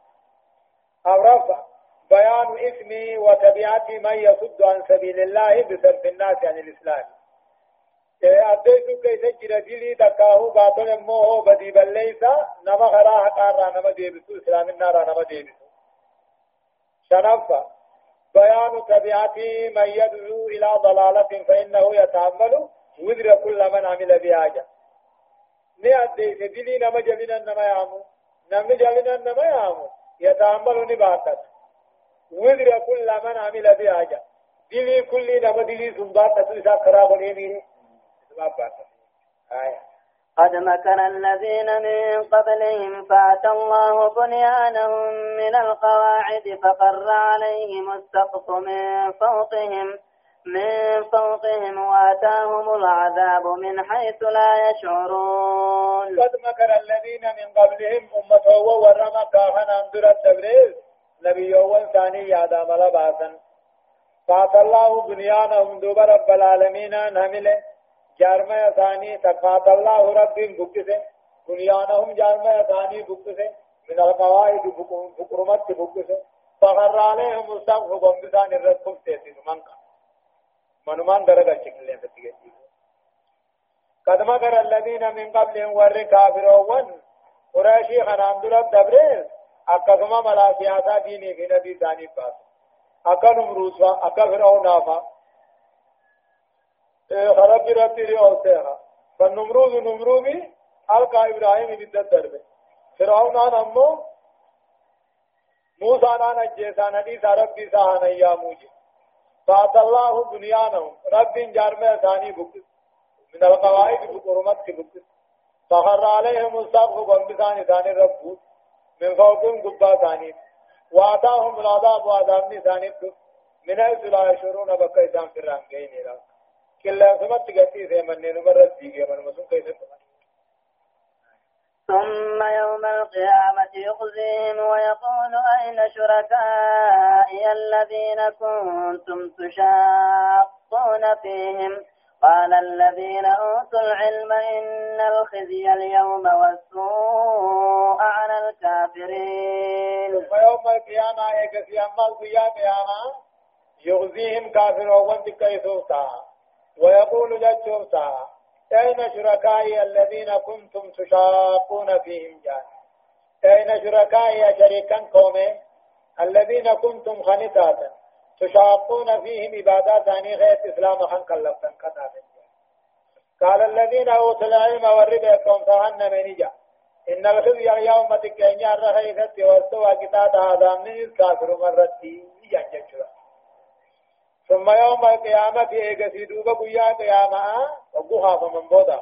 الرفع بيان اسم وتبعة من يصد عن سبيل الله بصرف الناس عن الإسلام. أديت كيف جرى دلي تكاهو باطل موه بدي بليسا نما خرا حقارا نما ديبسو إسلام النار نما ديبسو شنفة بيان تبعة من يدعو إلى ضلالة فإنه يتعمل وذر كل من عمل بهاجة ني أديت دلي نما جلنا نما يامو نما جلنا نما يامو يتعمل نباتت وذر كل من عمل بهاجة دلي كل نما دلي سنباتت إذا خراب آية. قد مكر الذين من قبلهم فأتى الله بنيانهم من القواعد فقر عليهم السقف من فوقهم من فوقهم وآتاهم العذاب من حيث لا يشعرون. قد مكر الذين من قبلهم أمته ورمى كافن أندر التبريز. نبي أول ثاني يادا ملباسا فأتى الله بنيانهم دوب رب العالمين نمله جارما ثاني تقاط الله رب بكسه بنيانهم جارما ثاني بكسه من القواعد بكرمت بكسه فغر عليهم السقف بمبسان الرسول تيسين منك منمان درجة شكلين فتيجي قد مكر الذين من قبلهم ور كافرون قريشي خنام درب دبريز أكثما ملا سياسة ديني نبي ثاني باس أكا نمروسا أكا فرعون آفا خرب ربي لأوسيها فالنمرود نمرودي ألقى إبراهيم ضد الدرب فرعون أنا أمو موسى أنا نجيسان حديث ربي ساهنا يا موجي. فأتى الله بنيانهم. رب جارم ثاني بكس من القواعد بقرمت بكس فخر عليهم السقف بمبسان ثاني رب من فوقهم قبا ثاني. وآتاهم العذاب وعذاب ثاني من حيث لا يشعرون بكيسان إسان في الرانجين كلا سمت قتي في من نمرت ديجي من مسون كيف ثم يوم القيامة يخزيهم ويقول أين شركائي الذين كنتم تشاقون فيهم؟ قال الذين أوتوا العلم إن الخزي اليوم والسوء على الكافرين. ثم يوم القيامة أما القيامة يخزيهم كافرون بكيسوتا ويقول جتشوسا أين شركائي الذين كنتم تشاقون فيهم جان أين شركائي شريكا قومي الذين كنتم خنتاتا تشاقون فيهم عبادات ثاني غير إسلام خن كلفتن كتابين قال الذين أوتوا العلم والربا قوم سهن من جا إن الخزي يوم تكينيا الرخيثة والسوى كتاب هذا من الكافر مرتي. يججرا ثم يوم القيامة إيقسي دوبا قيا قيامة وقوها فمن بودا.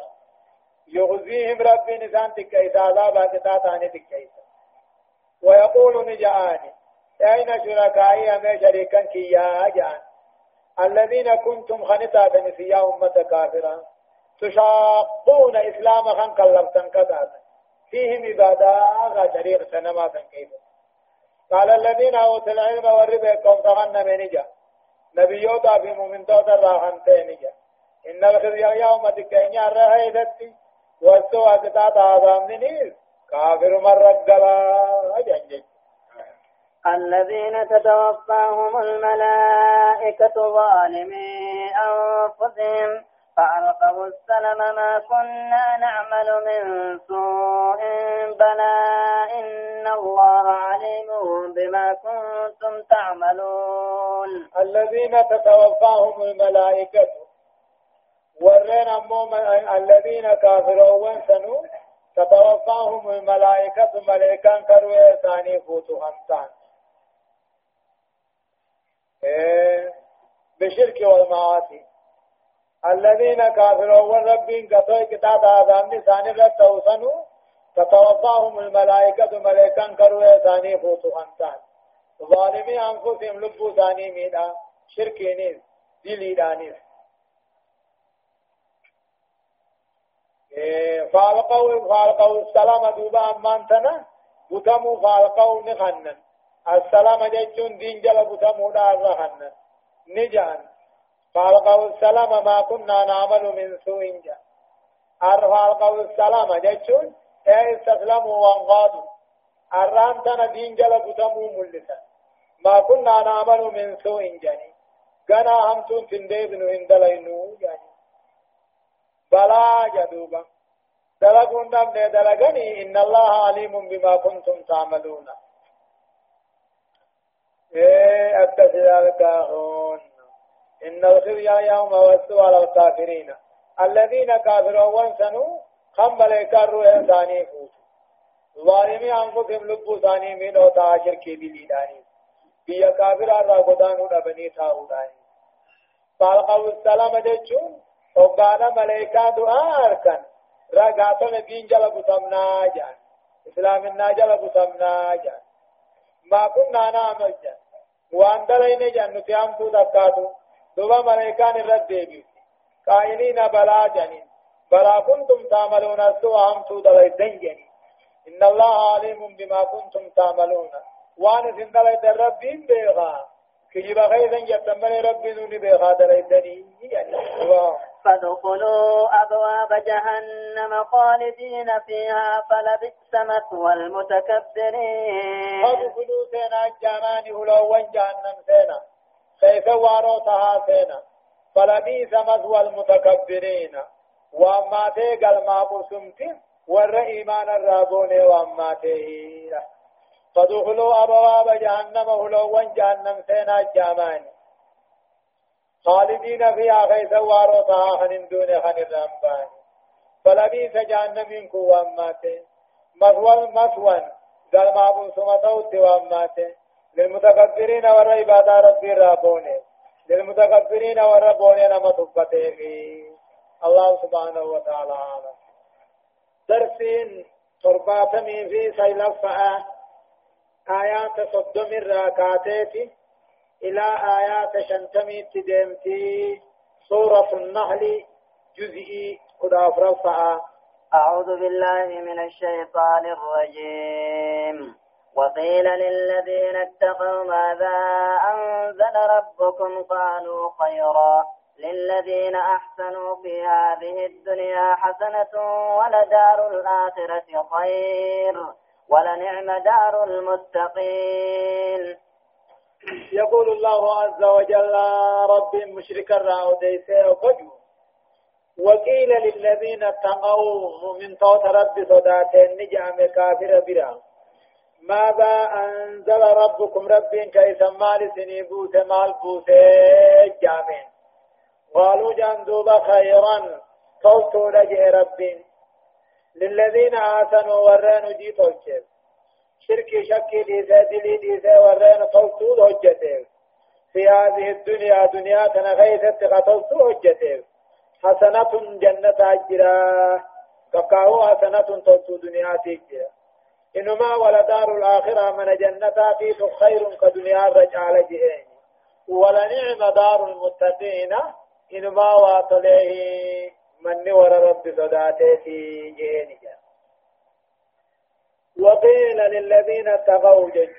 يغزيهم ربي نسان تكيسا عذابا كتاتاني تكيسا ويقول نجآني أين شركائي أمي شريكا كيا جان؟ الذين كنتم خنتا نسيا أمة كافرة. تشاقون إسلام خن كلفتن كذا فيهم عبادة شريك سنما كيف قال الذين أوتوا العلم والربا قوم تغنى من نبيوتا في مؤمنتوتا راحن تينيا. إن الخزي يوم تكينيا رهيدتي. والسوء تتاتا عظام نيس كافر مرة أجنجي. الذين تتوفاهم الملائكة ظالمي أنفسهم. فألقوا السلم ما كنا نعمل من سوء بلى إن الله عليم بما كنتم تعملون. الذين تتوفاهم الملائكة ورين أمهم الذين كافروا وانسنوا تتوفاهم الملائكة ملائكة كروي ثاني فوتو همتان إيه بشرك والمعاصي. الذين كافرون ربين قطوي كتاب آدم ثاني رد توسنوا تتوفاهم الملائكة ملائكة كروي ثاني فوتو همتان ظالمي أنفسهم لبو ثاني ميدا. شركينيز دليدانيز فالقوا فالقوا السلام دوبا أمانتنا. بتمو فالقوا نخنن السلام جيتون دين جل بتمو دار رخنن نجان. فالقوا السلام ما كنا نعمل من سوء جا فالقوا السلام جيتون اي استسلموا وانقادوا الرام تنا دين جل بتمو ملسا ما كنا نعمل من سوء جاني غنا همتون تنديبنو هندلينو يعني بلا جدوبا دلقون دم دلقني إن الله عليم بما كنتم تعملون إيه أبتسلال كاهون إن الخزي يوم وسوى على الكافرين الذين كافروا وانسنوا خم ملائكة روح ثاني فوت ظالمي أنفسهم لبو ثاني من أو تاشر كي بليداني بيا كافر أرى قدانو نبني تاوداني فالقوا السلام جيشون وقال ملائكة دعاء أركن رقاتنا دين جل بسمنا جان۔ إسلام الناجل بسمنا جان۔ ما كنا نعمل جان۔ وان دلين جان نتيام تو دكاتو دوبا ملائكان الرد ديبي قائلين بلا جانين بلا كنتم تعملون السوء هم تو دلين جانين إن الله عليم بما كنتم تعملون. وان سندلين الرب بيغا. كجيب خيزا يتمني ربي نوني بيغا دلين يعني فادخلوا أبواب جهنم خالدين فيها فلبئس مثوى المتكبرين. فادخلوا سينا الجامان هلوان جهنم سينا. كيف واروتها سينا. فلبئس مثوى المتكبرين. وأما تيقل ما بسمت ور إيمان الرابون وأما تيهيرا فادخلوا أبواب جهنم هلوان جهنم سينا الجامان خالدين فيها غيث واروتها خن دون خن الرمبان فلبيس جهنم كوان ماته مثوى مثوى قال ما ابو سمتو توان ماته للمتكبرين والعبادة ربي رابونه للمتكبرين والربونه نما تبته الله سبحانه وتعالى درسين ترباتمي في سيلفة. آيات صدم الراكاتيتي إلى آيات شنتمي تدمتي. سورة النحل جزئي قد أفرفع أعوذ بالله من الشيطان الرجيم. وقيل للذين اتقوا ماذا أنزل ربكم؟ قالوا خيرا. للذين أحسنوا في هذه الدنيا حسنة ولدار الآخرة خير ولنعم دار المتقين يقول الله عز وجل رب مشرك الرعوديسي وفجو وقيل للذين اتقوا من توت رب صداتين نجعم كافر برا. ماذا أنزل ربكم رب كيس مال سنيبوس مال بوس جامين. قالوا جندوب خيرا. توتوا لجئ رب للذين آسنوا ورانوا جيتوا الشيخ شركي شكي ديسا دلي ديسا ورين توسود هجته في هذه الدنيا دنيا تنغيثت قتلت هجته حسنة جنة أجرا. كقاو حسنة توسود دنيا تجرا. إنما ولدار الآخرة من جنة في خير كدنيا رجال جئين ولنعم دار المتقين إنما واطليه من ور رب صداته في جئين جا وقيل للذين اتقوا جج.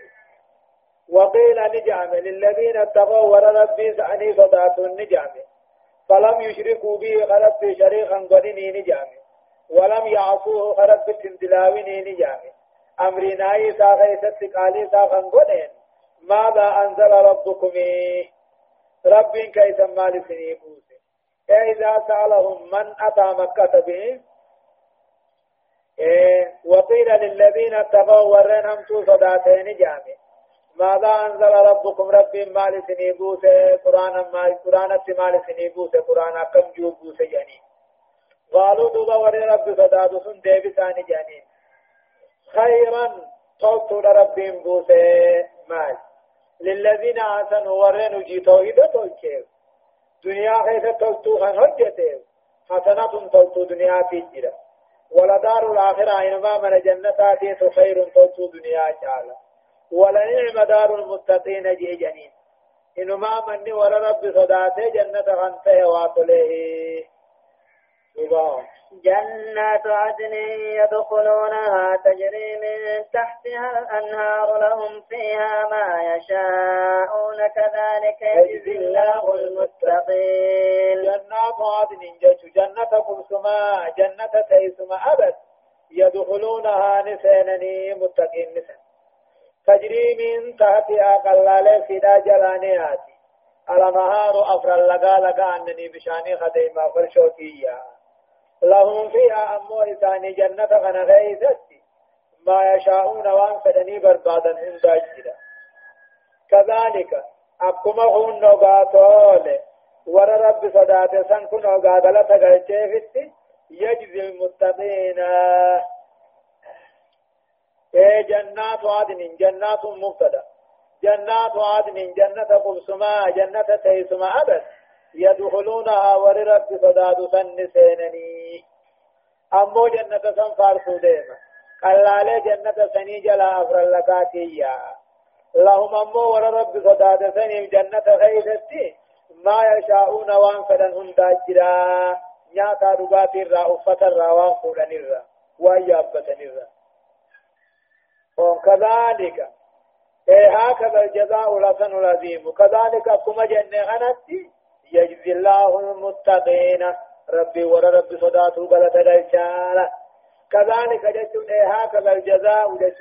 وقيل نجعم. للذين اتقوا وربي سعني صدات النجعم فلم يشركوا به خلف شريخا قدني نجعم. ولم يعصوه خلف تندلاويني نجعم. أمرنا إيسا غيثت قالي ساقا قدن ماذا أنزل ربكم رب كيس مال سنيبوس إذا سألهم من أتى مكة به؟ إيه وقيل للذين اتقوا ورين همتو صداتين جامع. ماذا أنزل ربكم رب مال سنيبوس قرآن مال قرآن مال سنيبوس قرآن كم جوبوس يعني قالوا دوبا وري رب صداد سن ديبي ثاني جانين خيرا توتو لربهم بوسي مال. للذين آسنوا ورنوا جي توحيد توكيو دنيا خيث توتو خن هجته حسنة توتو دنيا في جرا ولدار الآخرة إنما من جنة ديت خير توتو دنيا جالا. ولنعم دار المتقين جي جنين إنما من ولا رب صداته جنة غنته واطله جنات عدن يدخلونها تجري من تحتها الأنهار لهم فيها ما يشاءون كذلك يجزي الله المتقين. جنات عدن جيش جنة كلثما جنة تيسما أبد. يدخلونها نسينني متقين نسن تجري من تحتها قلال فدا جلانياتي الأنهار أفر لقا لقا أنني بشاني خديمة فرشوتية لهم فيها أمو إساني جنة غنى غيثتي ما يشاءون وان فدني بربادا عند جدا كذلك أكما هون نغاتول ور رب صدات سن كن نغادلة غيثتي يجزي المتقين. إيه جنات عدن جنات مبتدا. جنات عدن جنة قبسما جنة تيسما أبد. يدخلونها وررب صداد سن سينني أمو جنة سن فارسو ديما قلالي جنة سني جلا أفر اللقاتية لهم أمو وررب صداد سن جنة غيثتي ما يشاءون وان فدن هندا جرا نياتا رباتي را أفتا را وان فودن الرا ويابتن الرا وكذلك إيه هكذا الجزاء لسن العظيم. كذلك كما جنة غنتي. يجزي الله المتقين. ربي ور ربي صداته غلط دلشالا كذلك جدت هكذا الجزاء جدت